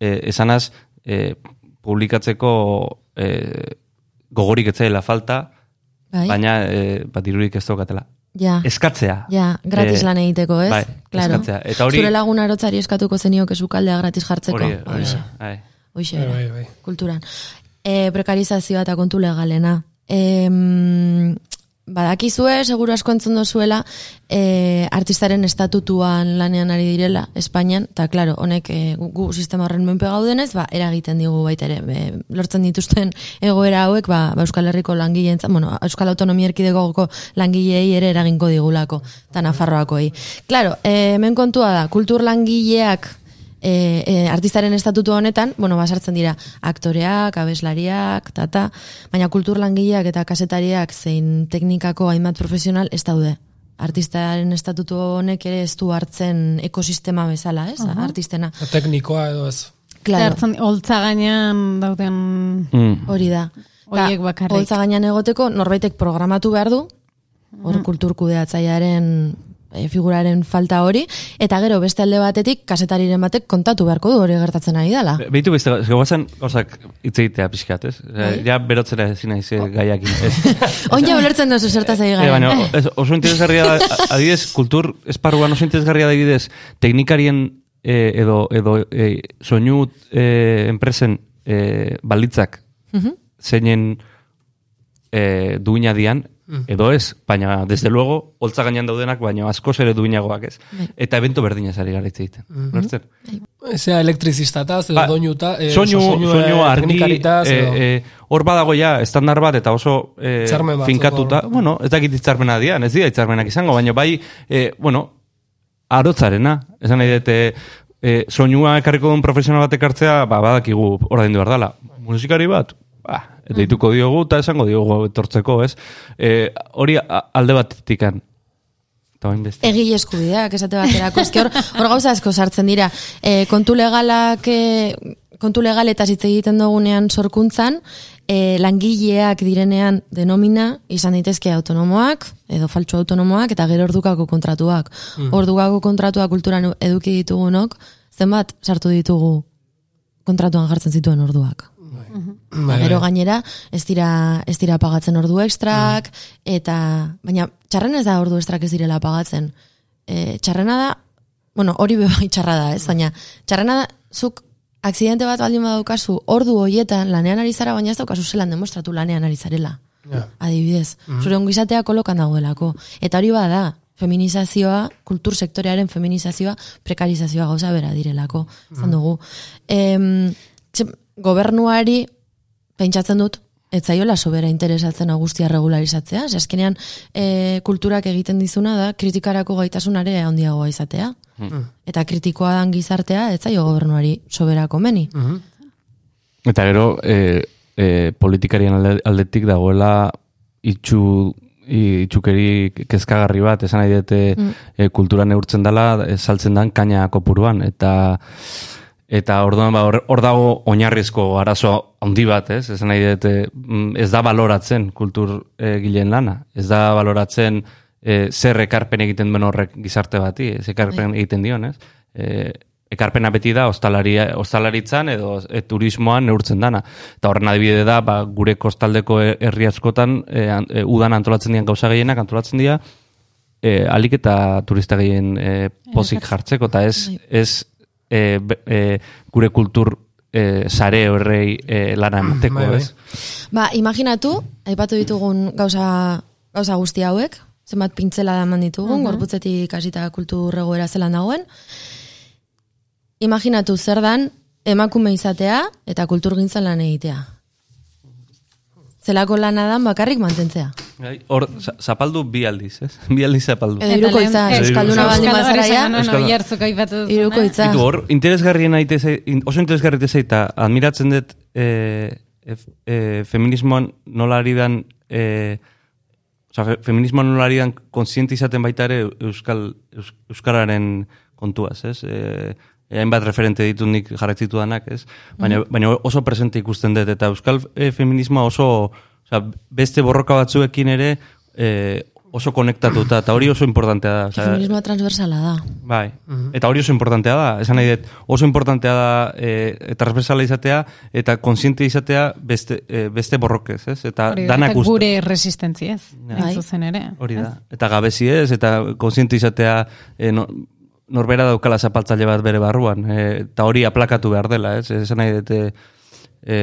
e, esanaz, e, publikatzeko e, gogorik etzaila falta, Bai? baina e, bat dirurik ez daukatela. ja. Eskatzea. Ja, gratis Eh, lan egiteko, ez? bai, claro. eskatzea. Eta hori- Zure lagun arotzari eskatuko zenio kesukaldea gratis jartzeko. Hori, hori, Hoxe, bai. hoxe, Bai, bai, bai. kulturan. E, prekarizazioa eta kontu legalena. E, badakizue, seguru asko entzun dozuela, e, artistaren estatutuan lanean ari direla, Espainian, eta klaro, honek e, gu, sistema horren menpe gaudenez, ba, eragiten digu baita ere, be, lortzen dituzten egoera hauek, ba, ba Euskal Herriko langileen, bueno, Euskal Autonomia Erkidegoko langilei ere eraginko digulako, eta Nafarroakoei. Klaro, e, hemen kontua da, kultur langileak e, e, artistaren estatutu honetan, bueno, basartzen dira aktoreak, abeslariak, tata, baina kultur langileak eta kasetariak zein teknikako hainbat profesional ez daude. Artistaren estatutu honek ere ez du hartzen ekosistema bezala, ez? Aha. Artistena. Teknikoa edo ez. Claro, Hartzen, holtza gainean dauden Mm. hori da. Horiek Ta, bakarrik. Holtza gainean egoteko norbaitek programatu behar du, hor kultur kudeatzailearen e, figuraren falta hori, eta gero beste alde batetik kasetariren batek kontatu beharko du hori gertatzen ari dela. Be- Beitu beste, gozazen gauzak hitz egitea pixkat, ez? Bai. Ja berotzera ezin naiz eh, gaiakin. Ez. Oin ja ulertzen duzu zertaz ari Eh, gara. baina, ez, oso interesgarria da, a- adibidez, kultur esparruan oso interesgarria da adibidez, teknikarien eh, edo, edo eh, soinu eh, enpresen eh, balitzak zeinen eh, duina dian, edo ez, baina, desde luego, holtza gainean daudenak, baina askoz ere duinagoak ez. Eta evento berdinaz ari gara hitz egiten. Lortzen? Zea elektriziztataz, edo Ba, doinuta, eh, soinu, soinu, soinu eh, argi, eh, eh, hor badago ja, estandar bat, eta oso eh, batzuk finkatuta, hor. bueno, ez dakit hitzarmena dian, ez dira hitzarmenak izango, baina bai, eh, bueno, arotzarena, esan nahi dute, eh, soinua ekarriko duen profesional bat ekartzea, ba, badakigu ordaindu behar dela. Musikari bat, ba, eta dituko diogu, eta esango diogu etortzeko, ez? Eh, hori alde batetikan. Egile eskubideak esate baterako. Eske hor, hor gauza asko sartzen dira. E, kontu legalak, e, kontu legaletaz hitz egiten dugunean sorkuntzan, e, langileak direnean denomina izan daitezke autonomoak, edo faltsu autonomoak, eta gero ordukako kontratuak. Ordukako kontratuak kulturan eduki ditugunok, zenbat sartu ditugu kontratuan jartzen zituen orduak. Bai, Gero gainera, ez dira, ez dira pagatzen ordu ekstrak, eta, baina txarrena ez da ordu ekstrak ez direla pagatzen. E, txarrena da, bueno, hori bebai txarra da, ez, baina txarrena da, zuk aksidente bat baldin badaukazu, ordu hoietan lanean ari zara, baina ez daukazu zelan demostratu lanean ari zarela. Ja. Adibidez, zure ongizatea kolokan dagoelako. Eta hori bada, feminizazioa, kultur sektorearen feminizazioa, prekarizazioa gauza bera direlako, zan dugu. Em, gobernuari, pentsatzen dut, ez zaiola sobera interesatzen guztia regularizatzea, ze azkenean e, kulturak egiten dizuna da kritikarako gaitasunare handiagoa izatea. Eta kritikoa dan gizartea, ez zaio gobernuari sobera komeni. Eta gero, e, e, politikarien alde- aldetik dagoela itxu itxukeri kezkagarri bat, esan nahi dute e, kultura neurtzen dela, e, saltzen dan kaina kopuruan, eta eta orduan ba, hor, dago oinarrizko arazo handi bat, ez? Esan nahi dute, mm, ez da baloratzen kultur e, gileen lana, ez da baloratzen e, zer ekarpen egiten duen horrek gizarte bati, ez ekarpen egiten dion, ez? E, ekarpena beti da ostalaria, ostalaritzan edo e, turismoan neurtzen dana. Eta horren adibide da, ba, gure kostaldeko e- herri askotan e, e, udan antolatzen dian gauza gehienak antolatzen dira e, alik eta turista gehien e, pozik jartzeko, eta ez, ez e, e, gure kultur e, sare horrei e, lana emateko, Bai, bai. ez? Ba, imaginatu, aipatu ditugun gauza, gauza guzti hauek, zenbat pintzela eman ditugun, gorputzetik hasita kultur egoera zelan dagoen. Imaginatu zer dan emakume izatea eta kulturgintzan lan egitea. Zelako lana dan bakarrik mantentzea. Bai, Hor, za- zapaldu bi aldiz, ez? Bi aldiz zapaldu. Edo izan, lehen- euskalduna Euskal- baldin bazara ja, Euskal- no, Oiartzuk aipatu duzuna. hiruko itza. Bitu, hor, interesgarrien in- oso interesgarri eta admiratzen dut e, e, e, feminismoan nola ari dan e, oza, fe, feminismoan nola ari dan konsiente izaten baita ere euskal, eus, euskararen kontuaz, ez? E, hainbat referente ditut nik jarretzitu danak, ez? Baina, baina oso presente ikusten dut, eta euskal e, feminismoa oso, oza, beste borroka batzuekin ere e, oso konektatuta, eta hori oso importantea da. Oza, Feminismoa transversala da. Bai, eta hori oso importantea da, esan nahi dut, oso importantea da e, transversala izatea eta konsiente izatea beste, e, beste borrokez, ez? Eta Hori da, danak eta gure resistentziez, Ja. Bai. zuzen ere. Hori da. Eta gabezi ez, eta konsiente izatea e, no, norbera daukala zapaltzaile bat bere barruan, e, eta hori aplakatu behar dela, ez? Esan nahi dut, e,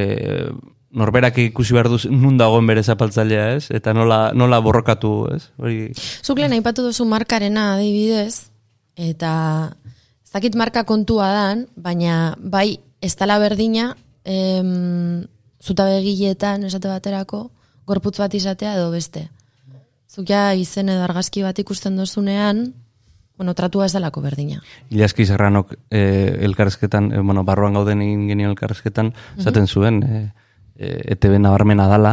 norberak ikusi behar duz nun dagoen bere zapaltzailea, ez? Eta nola, nola borrokatu, ez? Hori, Zuk lehen aipatu duzu markarena adibidez, eta ez dakit marka kontua dan, baina bai, ez dala berdina, em, zutabe egileetan esate baterako, gorputz bat izatea edo beste. Zuk ja izen edo argazki bat ikusten dozunean, bueno, tratua ez dalako berdina. Ilaski Serranok eh, elkarrezketan, eh, bueno, barruan gauden egin genio elkarrezketan, esaten zuen, eh, eh, ETB nabarmena dala,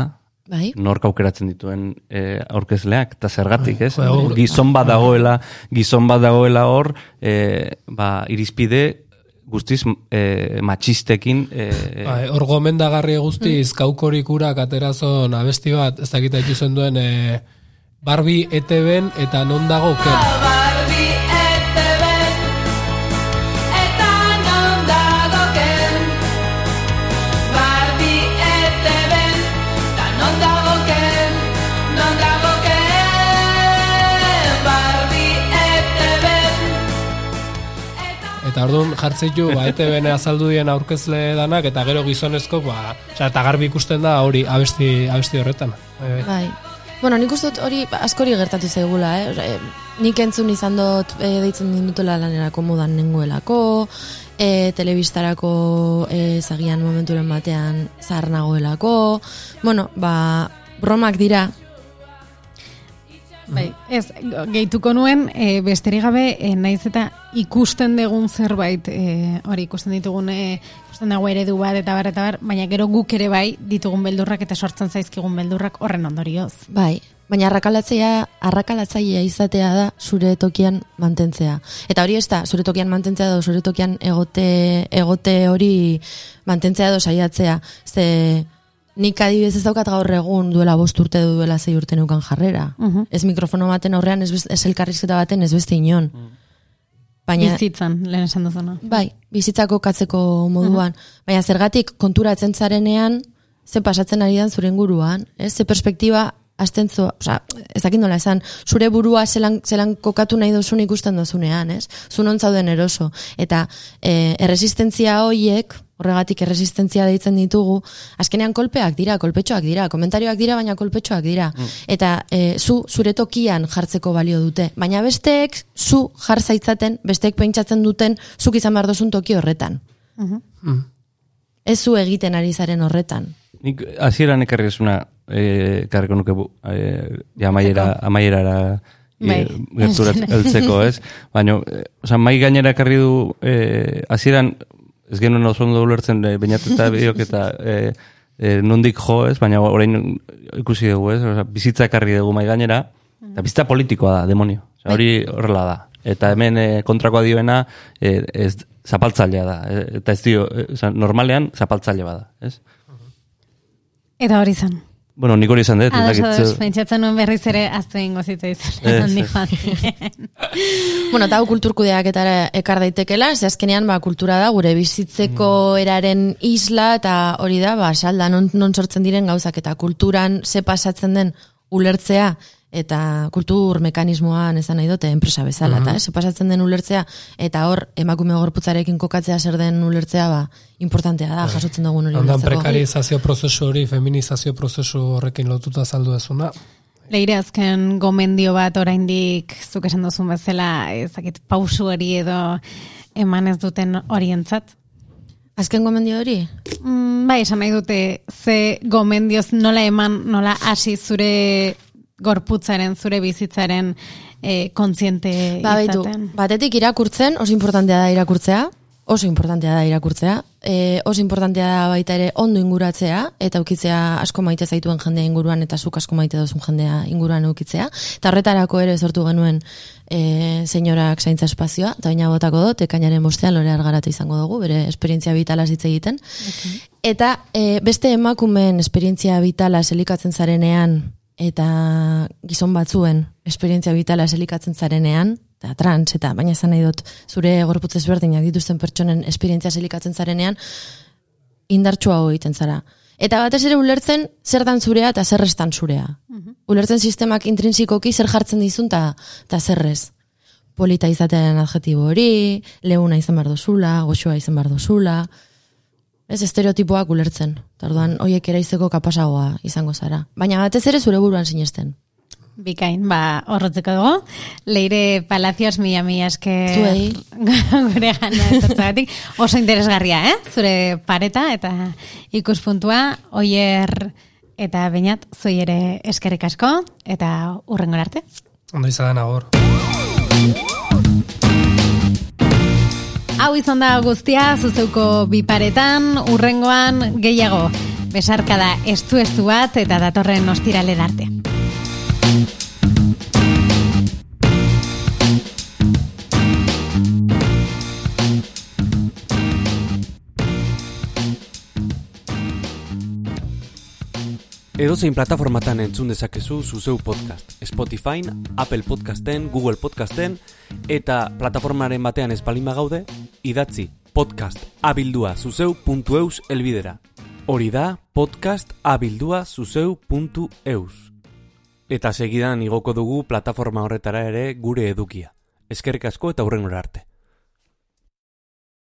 Bai? nork aukeratzen dituen eh, aurkezleak, eta zergatik, ez? Bai, hor- Gizon bat dagoela, gizon bat dagoela hor, eh, ba, irizpide guztiz eh, matxistekin eh, Bai, hor gomendagarri guztiz, kaukorik urak aterazon abesti bat, ez dakita ikusen duen, e, Barbie ETB-en eta non dago ken. Eta orduan jartzeitu, ba, ETB-en azaldu dien aurkezle danak, eta gero gizonezko, ba, osea, eta garbi ikusten da hori abesti, abesti horretan. Bai, bai. Bai. Bueno, nik uste dut hori askori gertatu zaigula, eh? Eh, nik entzun izan dut e, deitzen dindutela lanerako modan nengoelako, e, telebistarako e, zagian momenturen batean zahar nagoelako, bueno, ba, bromak dira, Bai, ez, gehituko nuen, e, besterik gabe, e, naiz eta ikusten dugun zerbait, e, hori ikusten ditugun, e, ikusten dago eredu bat, eta bar, eta bar, baina gero guk ere bai ditugun beldurrak eta sortzen zaizkigun beldurrak horren ondorioz. bai, baina arrakalatzaia, arrakalatzaia izatea da zure tokian mantentzea. Eta hori ez da, zure tokian mantentzea edo zure tokian egote, egote hori mantentzea edo saiatzea. Ze nik adibidez ez daukat gaur egun duela bost urte duela zei urte neukan jarrera. Mhm. Ez mikrofono baten aurrean, ez, ez elkarrizketa baten, ez beste inon. Baina, Bizitzan, lehen esan duzuna. Bai, bizitzako katzeko moduan. Baina zergatik konturatzen zarenean, ze pasatzen ari dan zure inguruan, ez? Ze perspektiba azten zu, oza, ez dakit nola esan, zure burua zelan, zelan kokatu nahi duzun ikusten dozunean, ez? Zu non zauden eroso. Eta e, erresistentzia hoiek, horregatik erresistentzia deitzen ditugu, azkenean kolpeak dira, kolpetxoak dira, komentarioak dira, baina kolpetxoak dira. Eta e, zu zure tokian jartzeko balio dute. Baina besteek, zu jar zaitzaten, besteek pentsatzen duten, zuk izan behar dozun toki horretan. Ez zu egiten ari zaren horretan. Nik hasieran ekarri esuna, eh, ekarriko nuke bu, eh, ja, amaiera, amaierara Bai. eh, gerturat heltzeko, ez? Baina, eh, oza, mai gainera ekarri du, eh, hasieran, ez genuen oso ondo ulertzen, eh, bainat eta biok eta eh, eh, nondik jo, ez? Baina orain ikusi dugu, ez? Oza, bizitza ekarri dugu mai gainera, eta bizitza politikoa da, demonio. Oza, hori horrela da. Eta hemen eh, kontrakoa dioena, eh, ez zapaltzailea da. eh, eta ez dio, eh, oza, normalean zapaltzaile bada, ez? Eta hori zen. Bueno, nik hori izan dut. ez Ados, ados, ze- pentsatzen nuen berriz ere azte ingo ziren. Bueno, eta hau kulturkudeak eta ekar daitekela, ze azkenean ba, kultura da gure bizitzeko eraren isla eta hori da, ba, salda non, non sortzen diren gauzak eta kulturan ze pasatzen den ulertzea eta kultur mekanismoan esan nahi dute enpresa bezala, eta eh, ze pasatzen den ulertzea eta hor emakume gorputzarekin kokatzea zer den ulertzea, ba, importantea da, jasotzen dugun hori Ondan ulertzeko. prekarizazio prozesu hori, feminizazio prozesu horrekin lotuta saldu ezuna. Leire azken gomendio bat oraindik zuk esan duzun bezala, ezakit pausu hori edo eman ez duten orientzat. Azken gomendio hori? Mm, bai, esan nahi dute, ze gomendioz nola eman, nola hasi zure gorputzaren, zure bizitzaren e, kontziente Ba, baitu, izaten. batetik irakurtzen, oso importantea da irakurtzea, oso importantea da irakurtzea, e, oso importantea da baita ere ondo inguratzea, eta ukitzea asko maite zaituen jendea inguruan, eta zuk asko maite duzun jendea inguruan ukitzea, eta horretarako ere sortu genuen e, senyorak zaintza espazioa, eta baina botako dut, ekainaren bostean lore argaratu izango dugu, bere esperientzia vitala hitz egiten. Eta e, beste emakumeen esperientzia vitala elikatzen zarenean, eta gizon batzuen esperientzia vitala elikatzen zarenean, eta trans, eta baina esan nahi dut, zure gorputz ezberdinak dituzten pertsonen esperientzia elikatzen zarenean, indartsua egiten zara. Eta batez ere ulertzen zer dan zurea eta zer estan zurea. Ulertzen sistemak intrinsikoki zer jartzen dizun ta, ta zerrez. Polita izatearen adjetibo hori, leuna izan behar dozula, goxoa izan behar dozula. Ez estereotipoak ulertzen. Tarduan, hoiek eraizteko kapasagoa izango zara. Baina batez ere zure buruan sinesten. Bikain, ba, horretzeko dugu. Leire Palacios mila mila esker Zuei. gure gana etortzagatik. Oso interesgarria, eh? Zure pareta eta ikuspuntua, oier eta bainat, zui ere eskerrik asko, eta urrengo arte. Ondo izan agor. Hau izan da guztia, zuzeuko biparetan, urrengoan gehiago. Besarkada estu-estu bat eta datorren ostirale arte. Edozein plataformatan entzun dezakezu zuzeu podcast. Spotify, Apple Podcasten, Google Podcasten, eta plataformaren batean espalima gaude, idatzi podcast abildua zuzeu.eus elbidera. Hori da podcast abildua zuzeu.eus. Eta segidan igoko dugu plataforma horretara ere gure edukia. Eskerrik asko eta hurrengora arte.